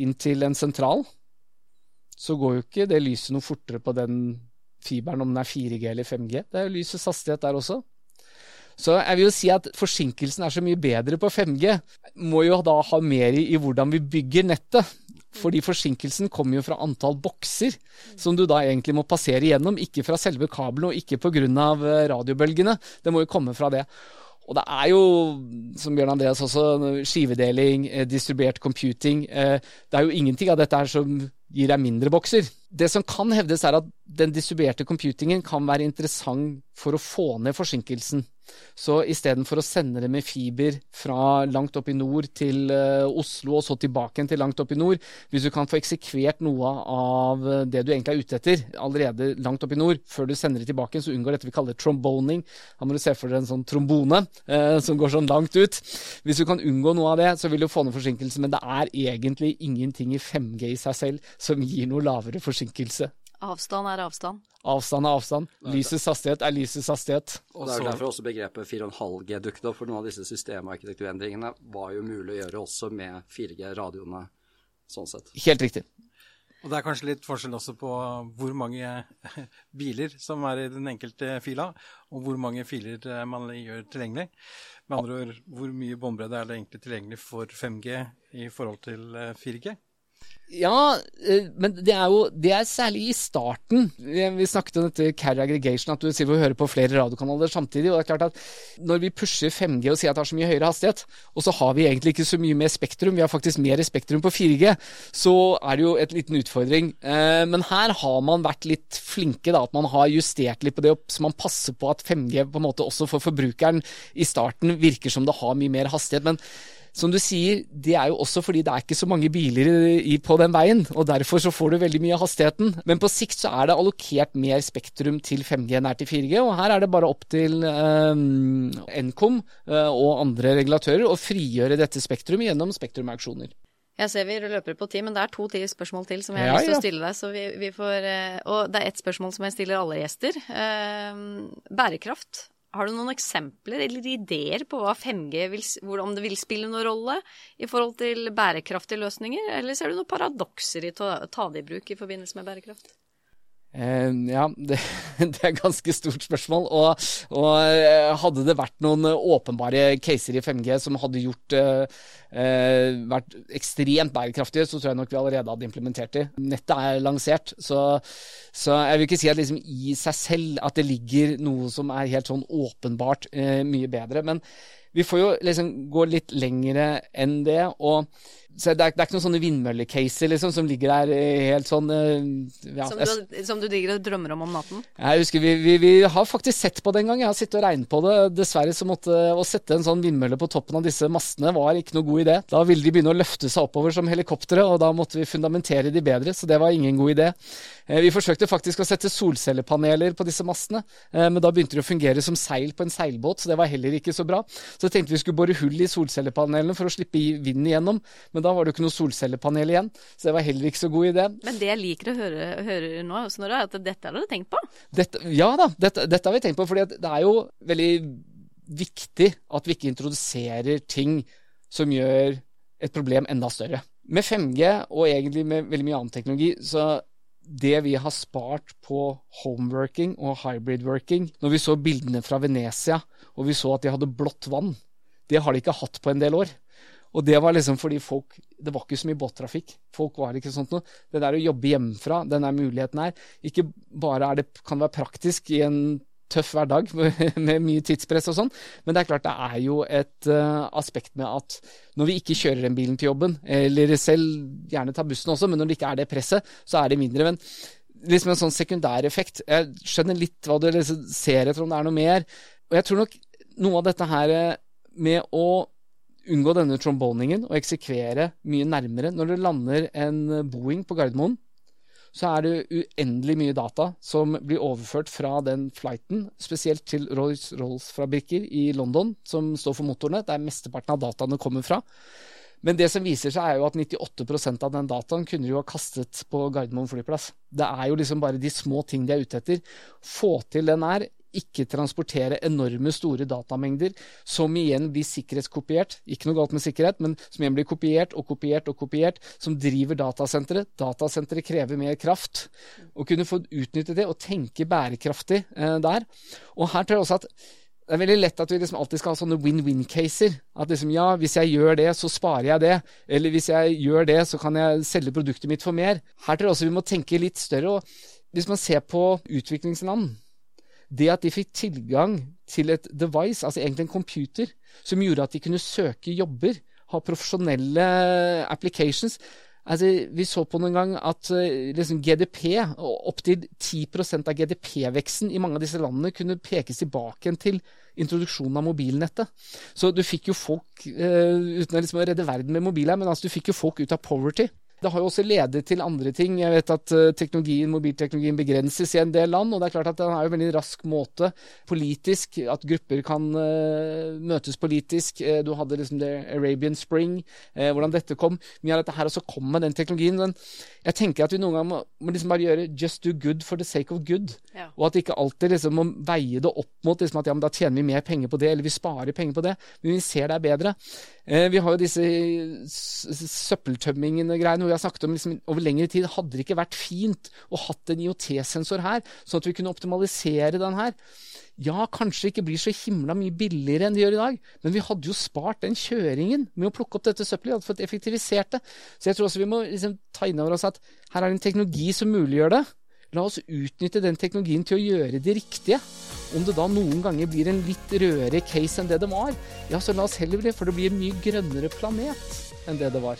inn til en sentral, så går jo ikke det lyset noe fortere på den fiberen, om den er 4G eller 5G. Det er jo lysets hastighet der også. Så jeg vil jo si at forsinkelsen er så mye bedre på 5G. Må jo da ha mer i, i hvordan vi bygger nettet. Fordi forsinkelsen kommer jo fra antall bokser som du da egentlig må passere igjennom. Ikke fra selve kabelen og ikke pga. Eh, radiobølgene. Det må jo komme fra det. Og det er jo, som Bjørn Andreas også, skivedeling, eh, distribuert computing. Eh, det er jo ingenting av dette her som gir deg mindre bokser. Det som kan hevdes, er at den distribuerte computingen kan være interessant for å få ned forsinkelsen. Så istedenfor å sende det med fiber fra langt opp i nord til uh, Oslo og så tilbake til langt opp i nord, hvis du kan få eksekvert noe av det du egentlig er ute etter allerede langt opp i nord, før du sender det tilbake, så unngår dette vi kaller tromboning. Da må du se for deg en sånn trombone eh, som går sånn langt ut. Hvis du kan unngå noe av det, så vil du få ned forsinkelsen, men det er egentlig ingenting i 5G i seg selv som gir noe lavere forsinkelse. Avstand er avstand. Avstand er avstand. Lysets hastighet er lysets hastighet. Og Det er derfor også begrepet 4,5G dukket opp, for noen av disse systemarkitekturendringene var jo mulig å gjøre også med 4G-radioene, sånn sett. Helt riktig. Og det er kanskje litt forskjell også på hvor mange biler som er i den enkelte fila, og hvor mange filer eh, man gjør tilgjengelig. Med andre ord, hvor mye båndbredde er det egentlig tilgjengelig for 5G i forhold til 4G? Ja, eh, men det er jo det er særlig i starten. Vi snakket om dette carry aggregation, at du sier vi hører på flere radiokanaler samtidig. og det er klart at Når vi pusher 5G og sier at det har så mye høyere hastighet, og så har vi egentlig ikke så mye mer spektrum, vi har faktisk mer spektrum på 4G, så er det jo et liten utfordring. Eh, men her har man vært litt flinke, da, at man har justert litt på det, så man passer på at 5G på en måte også for forbrukeren i starten virker som det har mye mer hastighet. men som du sier, det er jo også fordi det er ikke så mange biler i, på den veien, og derfor så får du veldig mye av hastigheten. Men på sikt så er det allokert mer spektrum til 5G nær til 4G, og her er det bare opp til eh, Nkom eh, og andre regulatører å frigjøre dette spektrum gjennom spektrumauksjoner. Jeg ser vi løper på tid, men det er to til spørsmål til som jeg har ja, lyst til å stille deg. Så vi, vi får, og det er ett spørsmål som jeg stiller alle gjester. Eh, bærekraft. Har du noen eksempler eller ideer på hva 5G vil, om det vil spille noen rolle i forhold til bærekraftige løsninger, eller ser du noen paradokser i å ta det i bruk i forbindelse med bærekraft? Uh, ja, det, det, er et ganske stort spørsmål. Og, og uh, hadde det vært noen åpenbare caser i 5G som hadde gjort uh, vært ekstremt bærekraftige, så tror jeg nok vi allerede hadde implementert de. Nettet er lansert, så, så jeg vil ikke si at liksom i seg selv at det ligger noe som er helt sånn åpenbart mye bedre. Men vi får jo liksom gå litt lengre enn det. og så det er, det er ikke noen sånne vindmøllecaser liksom, som ligger der eh, helt sånn eh, ja, som, du, som du digger og drømmer om om natten? Jeg husker vi, vi, vi, har faktisk sett på det en gang. Jeg har sittet og regnet på det. Dessverre så måtte å sette en sånn vindmølle på toppen av disse mastene var ikke noe god idé. Da ville de begynne å løfte seg oppover som helikoptre, og da måtte vi fundamentere de bedre, så det var ingen god idé. Eh, vi forsøkte faktisk å sette solcellepaneler på disse mastene, men da begynte det å fungere som seil på en seilbåt, så det var heller ikke så bra. Så tenkte vi skulle bore hull i solcellepanelene for å slippe vinden igjennom. men men da var det jo ikke noe solcellepanel igjen, så det var heller ikke så god idé. Men det jeg liker å høre, høre nå, Snorre, er at dette har du tenkt på? Dette, ja da, dette, dette, har vi tenkt på. For det er jo veldig viktig at vi ikke introduserer ting som gjør et problem enda større. Med 5G, og egentlig med veldig mye annen teknologi, så det vi har spart på homeworking og hybridworking Når vi så bildene fra Venezia, og vi så at de hadde blått vann, det har de ikke hatt på en del år. Og det var liksom fordi folk Det var ikke så mye båttrafikk. Folk var ikke sånt noe. Det der å jobbe hjemmefra, den der muligheten her Ikke bare det, kan det være praktisk i en tøff hverdag med mye tidspress og sånn, men det er klart det er jo et uh, aspekt med at når vi ikke kjører den bilen til jobben, eller selv gjerne tar bussen også, men når det ikke er det presset, så er det mindre. Men liksom en sånn sekundæreffekt. Jeg skjønner litt hva du liksom ser etter, om det er noe mer. Og jeg tror nok noe av dette her eh, med å unngå denne tromboningen og eksekvere mye nærmere. Når det lander en Boeing på Gardermoen, så er det uendelig mye data som blir overført fra den flighten, spesielt til Rolls-Rolls-fabrikker i London, som står for motorene, der mesteparten av dataene kommer fra. Men det som viser seg, er jo at 98% av den dataen kunne de jo ha kastet på Gardermoen flyplass. Det er jo liksom bare de små ting de er ute etter. Få til den her, ikke transportere enorme, store datamengder, som igjen blir sikkerhetskopiert. Ikke noe galt med sikkerhet, men som igjen blir kopiert og kopiert og kopiert, som driver datasenteret. Datasenteret krever mer kraft. Å kunne få utnytte det og tenke bærekraftig eh, der. Og her tror jeg også at det er veldig lett at vi liksom alltid skal ha sånne win-win-caser. At liksom, ja, hvis jeg gjør det, så sparer jeg det. Eller hvis jeg gjør det, så kan jeg selge produktet mitt for mer. Her tror jeg også vi må tenke litt større. og Hvis man ser på utviklingsland, det at de fikk tilgang til et device, altså egentlig en computer, som gjorde at de kunne søke jobber, ha profesjonelle applications Altså, vi så på noen gang at uh, liksom GDP, opptil 10% av GDP-veksten i mange av disse landene, kunne pekes tilbake til introduksjonen av mobilnettet. Så du fikk jo folk, uh, uten å liksom redde verden med mobil her, men altså, du fikk jo folk ut av poverty. Det har jo også ledet til andre ting. Jeg vet at eh, teknologien, mobilteknologien begrenses i en del land, og det er klart at det er en veldig rask måte politisk, at grupper kan uh, møtes politisk. Uh, du hadde liksom det Arabian Spring, hvordan dette kom. Mye av dette her også kom med den teknologien. Men jeg tenker at vi noen ganger må, må liksom bare gjøre just do good for the sake of good. Ja. Og at vi ikke alltid liksom må veie det opp mot liksom at ja, men da tjener vi mer penger på det, eller vi sparer penger på det. Men vi ser det er bedre. vi har jo disse søppeltømmingene-greiene hvor vi har snakket om liksom, over lengre tid, hadde det ikke vært fint å hatt en IOT-sensor her, sånn at vi kunne optimalisere den her? Ja, kanskje ikke blir så himla mye billigere enn det gjør i dag, men vi hadde jo spart den kjøringen med å plukke opp dette søppelet. Vi hadde fått effektivisert det. Så jeg tror også vi må liksom ta inn over oss at her er det en teknologi som muliggjør det. La oss utnytte den teknologien til å gjøre det riktige. Om det da noen ganger blir en litt rødere case enn det det var, ja, så la oss heller det, for det blir en mye grønnere planet enn det det var.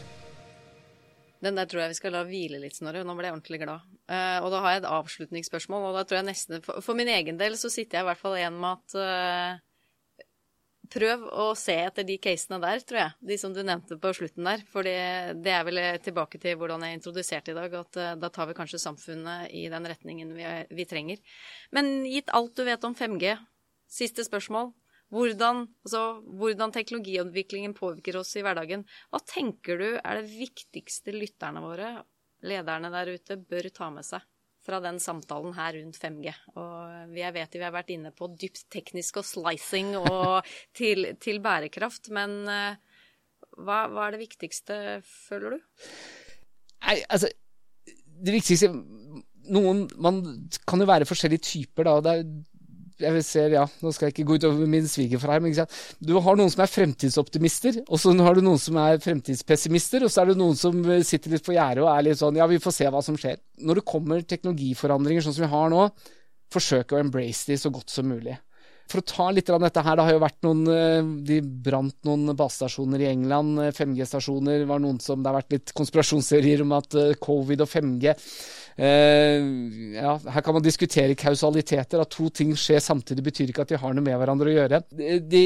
Den der tror jeg vi skal la hvile litt, Snorre. Nå ble jeg ordentlig glad. Uh, og da har jeg et avslutningsspørsmål, og da tror jeg nesten For, for min egen del så sitter jeg i hvert fall igjen med at uh, Prøv å se etter de casene der, tror jeg. De som du nevnte på slutten der. For det, er vel tilbake til hvordan jeg introduserte i dag, at uh, da tar vi kanskje samfunnet i den retningen vi, vi trenger. Men gitt alt du vet om 5G, siste spørsmål. Hvordan, altså, hvordan teknologiutviklingen påvirker oss i hverdagen. Hva tenker du er det viktigste lytterne våre, lederne der ute, bør ta med seg fra den samtalen her rundt 5G? Og jeg vet vi har vært inne på dypt teknisk og slicing og til, til bærekraft, men uh, hva, hva, er det viktigste, føler du? Nei, altså Det viktigste noen, Man kan jo være forskjellige typer, da. Det er jeg ser, ja, Nå skal jeg ikke gå utover min svigerfar her, men du har noen som er fremtidsoptimister, og så har du noen som er fremtidspessimister, og så er det noen som sitter litt på gjerdet og er litt sånn ja, vi får se hva som skjer. Når det kommer teknologiforandringer sånn som vi har nå, forsøk å embrace de så godt som mulig. For å ta litt av dette her, det har jo vært noen eh, De brant noen basestasjoner i England. 5G-stasjoner var noen som Det har vært litt konspirasjonsteorier om at eh, covid og 5G Eh, ja, her kan man diskutere kausaliteter. At to ting skjer samtidig betyr ikke at de har noe med hverandre å gjøre. De,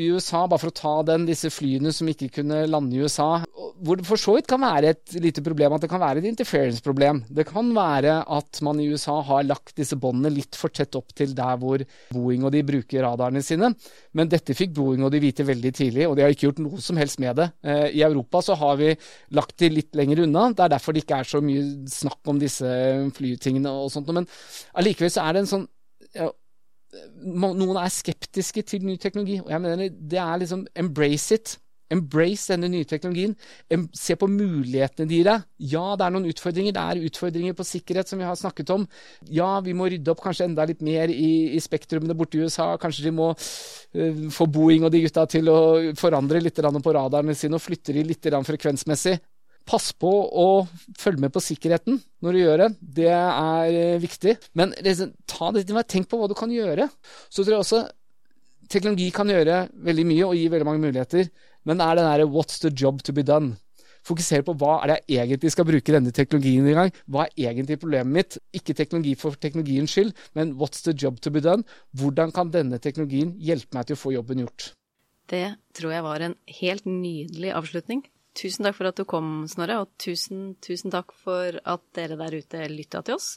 I USA, bare for å ta den, disse flyene som ikke kunne lande i USA, hvor det for så vidt kan være et lite problem at det kan være et interference-problem. Det kan være at man i USA har lagt disse båndene litt for tett opp til der hvor Boeing og de bruker radarene sine. Men dette fikk Boeing og de vite veldig tidlig, og de har ikke gjort noe som helst med det. Eh, I Europa så har vi lagt de litt lenger unna. Det er derfor det ikke er så mye snakk om disse flytingene og sånt. Men allikevel så er det en sånn ja, Noen er skeptiske til ny teknologi, og jeg mener det er liksom embrace it. Embrace denne nye teknologien. Se på mulighetene de gir deg. Ja, det er noen utfordringer. Det er utfordringer på sikkerhet, som vi har snakket om. Ja, vi må rydde opp kanskje enda litt mer i, i spektrumene borte i USA. Kanskje de må uh, få Boeing og de gutta til å forandre litt på radarene sine og flytte de litt frekvensmessig. Pass på å følge med på sikkerheten når du gjør det. Det er uh, viktig. Men liksom, ta det, til meg. tenk på hva du kan gjøre. Så tror jeg også teknologi kan gjøre veldig mye og gi veldig mange muligheter. Men det er den derre 'what's the job to be done'? Fokusere på hva er det jeg egentlig skal bruke denne teknologien i gang. Hva er egentlig problemet mitt? Ikke teknologi for teknologiens skyld, men 'what's the job to be done'? Hvordan kan denne teknologien hjelpe meg til å få jobben gjort? Det tror jeg var en helt nydelig avslutning. Tusen takk for at du kom, Snorre, og tusen, tusen takk for at dere der ute lytta til oss.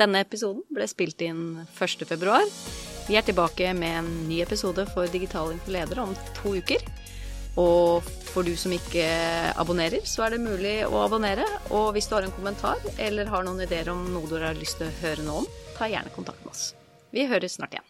Denne episoden ble spilt inn 1. februar. Vi er tilbake med en ny episode for Digital for ledere om to uker. Og for du som ikke abonnerer, så er det mulig å abonnere. Og hvis du har en kommentar eller har noen ideer om noe du har lyst til å høre noe om, ta gjerne kontakt med oss. Vi høres snart igjen.